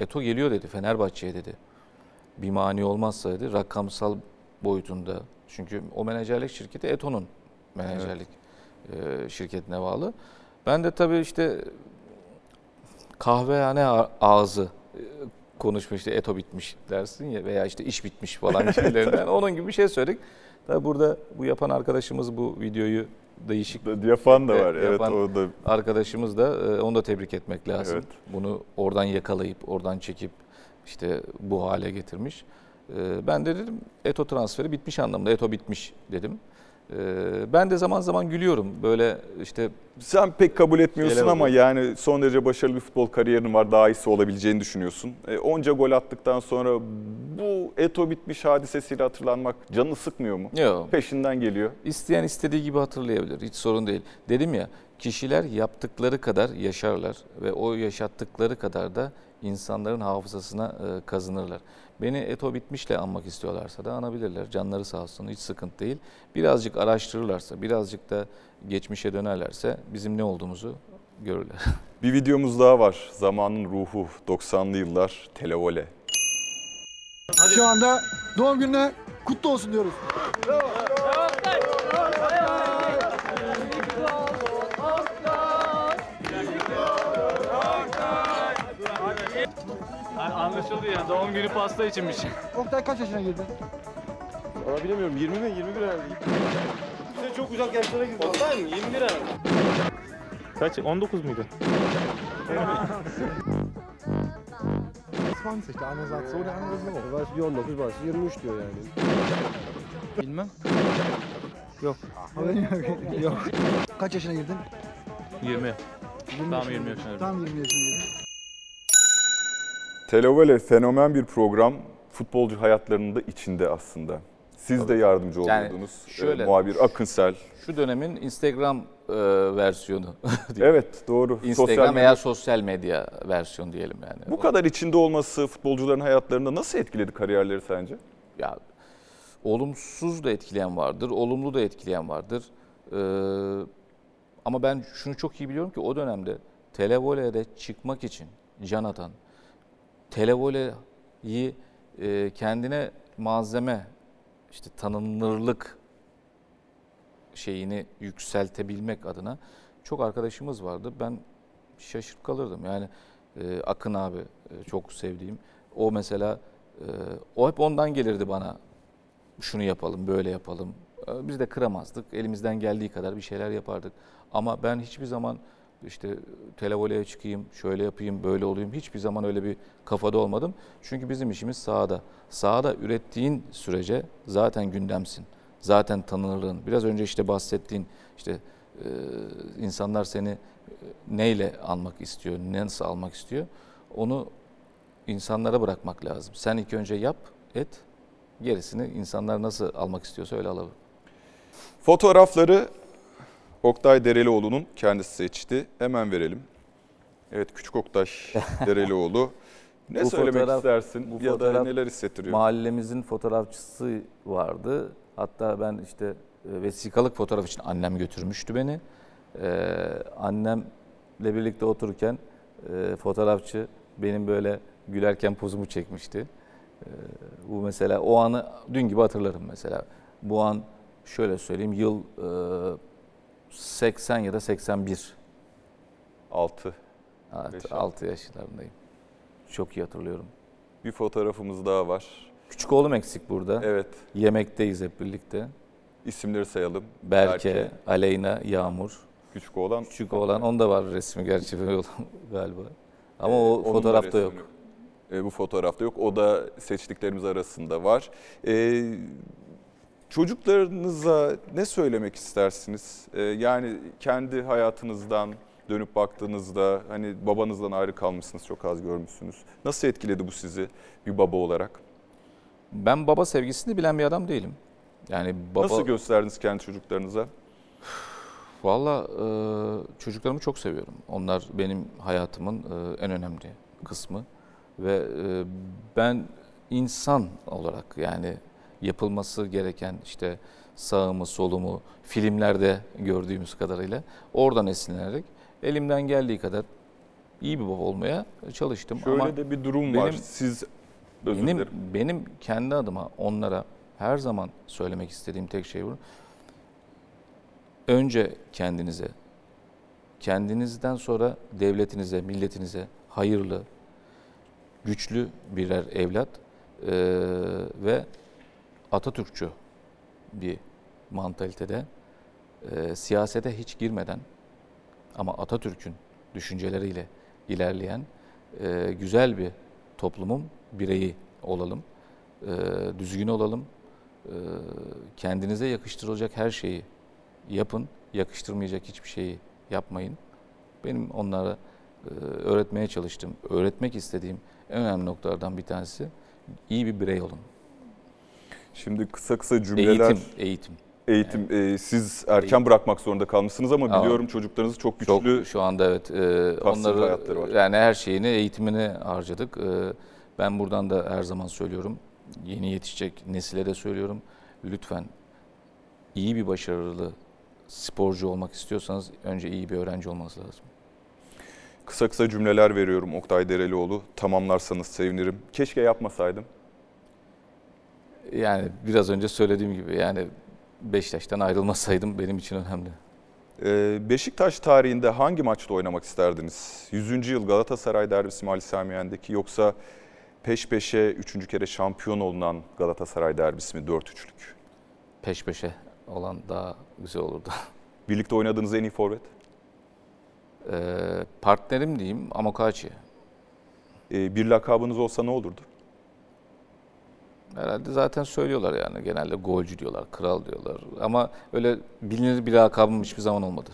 Eto geliyor dedi Fenerbahçe'ye dedi. Bir mani olmazsa dedi rakamsal boyutunda. Çünkü o menajerlik şirketi Eto'nun menajerlik e, şirketine bağlı. Ben de tabii işte kahvehane ağzı konuşmuş işte eto bitmiş dersin ya veya işte iş bitmiş falan gibilerinden. Onun gibi bir şey söyledik. Tabii burada bu yapan arkadaşımız bu videoyu değişik Yapan da var. e, Evet yapan o da arkadaşımız da e, onu da tebrik etmek lazım. Evet. Bunu oradan yakalayıp oradan çekip işte bu hale getirmiş. E, Ben de dedim Eto transferi bitmiş anlamında. Eto bitmiş dedim. E, Ben de zaman zaman gülüyorum. Böyle işte Sen pek kabul etmiyorsun ama oluyor. yani son derece başarılı bir futbol kariyerinin var. Daha iyisi olabileceğini düşünüyorsun. E, onca gol attıktan sonra bu Eto bitmiş hadisesiyle hatırlanmak canını sıkmıyor mu? Yok. Peşinden geliyor. İsteyen istediği gibi hatırlayabilir. Hiç sorun değil. Dedim ya kişiler yaptıkları kadar yaşarlar ve o yaşattıkları kadar da insanların hafızasına e, kazınırlar. Beni Eto Bitmiş'le anmak istiyorlarsa da anabilirler. Canları sağ olsun hiç sıkıntı değil. Birazcık araştırırlarsa, birazcık da geçmişe dönerlerse bizim ne olduğumuzu görürler. Bir videomuz daha var. Zamanın ruhu 90'lı yıllar televole. Şu anda doğum gününe kutlu olsun diyoruz. Anlaşıldı yani doğum günü pasta içinmiş. Oktay kaç yaşına girdin? Valla bilemiyorum 20 mi 21 herhalde. Sen çok uzak yaşlara girdin. Vallahi mi 21 herhalde. Kaç 19 muydu? 20 işte eine sagt so, der andere so. Bazı 19 bazı 23 diyor yani. Bilmem. Yok. Haberin yok. yok. Kaç yaşına girdin? 20. 20 Tam yaşına 20 girdin. yaşına Tam 20 yaşına girdin. Televole fenomen bir program. Futbolcu hayatlarının da içinde aslında. Siz de yardımcı Yani oluyordunuz. şöyle- Ee, muhabir Akınsel. Şu dönemin Instagram e, versiyonu. Evet doğru. Instagram medya- veya sosyal medya versiyonu diyelim yani. Bu kadar içinde olması futbolcuların hayatlarında nasıl etkiledi kariyerleri sence? ya olumsuz da etkileyen vardır, olumlu da etkileyen vardır. Ee, ama ben şunu çok iyi biliyorum ki o dönemde televolede çıkmak için can atan, televoleyi e, kendine malzeme, işte tanınırlık şeyini yükseltebilmek adına çok arkadaşımız vardı. Ben şaşırıp kalırdım. Yani e, Akın abi e, çok sevdiğim. O mesela e, o hep ondan gelirdi bana. Şunu yapalım, böyle yapalım. E, biz de kıramazdık. Elimizden geldiği kadar bir şeyler yapardık. Ama ben hiçbir zaman işte televoleye çıkayım, şöyle yapayım, böyle olayım. Hiçbir zaman öyle bir kafada olmadım. Çünkü bizim işimiz sahada. Sahada ürettiğin sürece zaten gündemsin. Zaten tanınırlığın. Biraz önce işte bahsettiğin işte insanlar seni neyle almak istiyor, nasıl almak istiyor onu insanlara bırakmak lazım. Sen ilk önce yap, et, gerisini insanlar nasıl almak istiyorsa öyle alalım. Fotoğrafları Oktay Derelioğlu'nun kendisi seçti. Hemen verelim. Evet Küçük Oktay Derelioğlu. Ne Bu söylemek fotoğraf- istersin bu ya da neler hissettiriyor? Mahallemizin fotoğrafçısı vardı. Hatta ben işte e, vesikalık fotoğraf için annem götürmüştü beni. Ee, annemle birlikte otururken e, fotoğrafçı benim böyle gülerken pozumu çekmişti. Ee, bu mesela o anı dün gibi hatırlarım mesela. Bu an şöyle söyleyeyim yıl e, 80 ya da 81. 6. Evet, 6 yaşlarındayım. Çok iyi hatırlıyorum. Bir fotoğrafımız daha var. Küçük oğlum eksik burada. Evet. Yemekteyiz hep birlikte. İsimleri sayalım. Berke, Aleyna, Yağmur. Küçük oğlan. Küçük oğlan. Onda var resmi gerçi galiba. Ama Ee, o fotoğrafta yok. E, bu fotoğrafta yok. O da seçtiklerimiz arasında var. E, çocuklarınıza ne söylemek istersiniz? E, yani kendi hayatınızdan dönüp baktığınızda hani babanızdan ayrı kalmışsınız, çok az görmüşsünüz. Nasıl etkiledi bu sizi bir baba olarak? Ben baba sevgisini bilen bir adam değilim. Yani baba... Nasıl gösterdiniz kendi çocuklarınıza? Valla e, çocuklarımı çok seviyorum. Onlar benim hayatımın e, en önemli kısmı. Ve e, ben insan olarak yani yapılması gereken işte sağımı solumu filmlerde gördüğümüz kadarıyla oradan esinlenerek elimden geldiği kadar iyi bir baba olmaya çalıştım. Şöyle Ama de bir durum var. Siz özür benim, dilerim. benim kendi adıma onlara her zaman söylemek istediğim tek şey bu. Önce kendinize, kendinizden sonra devletinize, milletinize hayırlı, güçlü birer evlat eee, ve Atatürkçü bir mantalitede eee, siyasete hiç girmeden ama Atatürk'ün düşünceleriyle ilerleyen eee, güzel bir toplumun bireyi olalım, eee, düzgün olalım, eee, kendinize yakıştırılacak her şeyi yapın, yakıştırmayacak hiçbir şeyi yapmayın. Benim onlara eee, öğretmeye çalıştığım, öğretmek istediğim en önemli noktalardan bir tanesi iyi bir birey olun. Şimdi kısa kısa cümleler. Eğitim, eğitim. Eğitim. Ee, siz erken Eğitim. bırakmak zorunda kalmışsınız ama Ama biliyorum çocuklarınız çok Çok güçlü. şu anda evet. E, onları hayatları var. yani her şeyini eğitimine harcadık. E, ben buradan da her zaman söylüyorum. Yeni yetişecek nesile de söylüyorum. Lütfen iyi bir başarılı sporcu olmak istiyorsanız önce iyi bir öğrenci olmanız lazım. Kısa kısa cümleler veriyorum Oktay Derelioğlu. Tamamlarsanız sevinirim. Keşke yapmasaydım. Yani biraz önce söylediğim gibi yani Beşiktaş'tan ayrılmasaydım benim için önemli. Ee, Beşiktaş tarihinde hangi maçta oynamak isterdiniz? 100. yıl Galatasaray derbisi mi Ali Sami Yen'deki yoksa peş peşe 3. kere şampiyon olunan Galatasaray derbisi mi 4-3'lük? Peş peşe olan daha güzel olurdu. Birlikte oynadığınız en iyi forvet? Ee, partnerim diyeyim Amokachi. Ee, bir lakabınız olsa ne olurdu? Herhalde zaten söylüyorlar yani genelde golcü diyorlar, kral diyorlar. Ama öyle bilinir bir lakabım hiçbir zaman olmadı.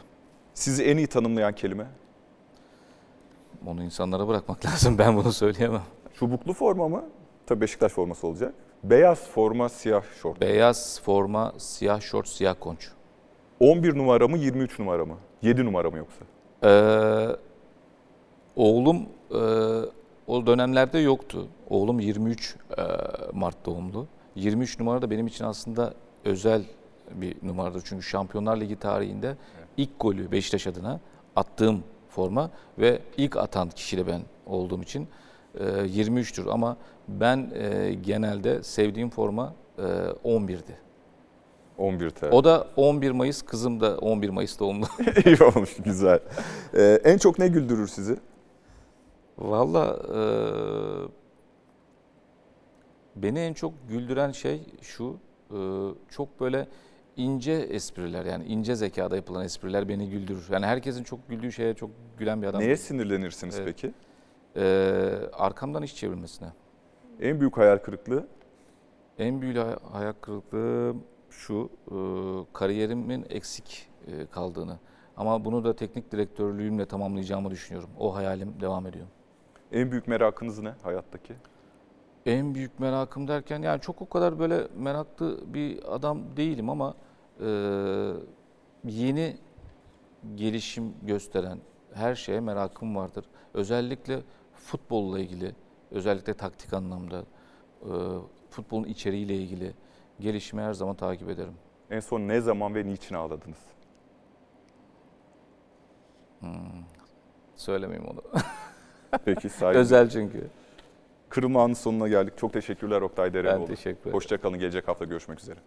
Sizi en iyi tanımlayan kelime? Onu insanlara bırakmak lazım. Ben bunu söyleyemem. Çubuklu forma mı? Tabii Beşiktaş forması olacak. Beyaz forma, siyah şort. Beyaz forma, siyah şort, siyah konç. 11 numara mı, 23 numara mı? 7 numara mı yoksa? Ee, oğlum e, o dönemlerde yoktu. Oğlum 23 e, Mart doğumlu. 23 numara da benim için aslında özel bir numaradır. Çünkü Şampiyonlar Ligi tarihinde ilk golü Beşiktaş adına attığım forma ve ilk atan kişi de ben olduğum için e, 23'tür. Ama ben e, genelde sevdiğim forma e, 11'di. 11 TL. O da 11 Mayıs, kızım da 11 Mayıs doğumlu. İyi olmuş, güzel. Ee, en çok ne güldürür sizi? Valla e, beni en çok güldüren şey şu, e, çok böyle ince espriler yani ince zekada yapılan espriler beni güldürür. Yani herkesin çok güldüğü şeye çok gülen bir adam. Neye sinirlenirsiniz Evet. peki? E, arkamdan iş çevirmesine. En büyük hayal kırıklığı? En büyük hay- hayal kırıklığı şu, e, kariyerimin eksik e, kaldığını. Ama bunu da teknik direktörlüğümle tamamlayacağımı düşünüyorum. O hayalim devam ediyor. En büyük merakınız ne hayattaki? En büyük merakım derken yani çok o kadar böyle meraklı bir adam değilim ama e, yeni gelişim gösteren her şeye merakım vardır. Özellikle futbolla ilgili, özellikle taktik anlamda, e, futbolun içeriğiyle ilgili gelişimi her zaman takip ederim. En son ne zaman ve niçin ağladınız? Hmm, söylemeyeyim onu. Peki saygı. Özel çünkü. Kırılma anının sonuna geldik. Çok teşekkürler Oktay Dereoğlu. Ben teşekkür ederim. Hoşçakalın. Gelecek hafta görüşmek üzere.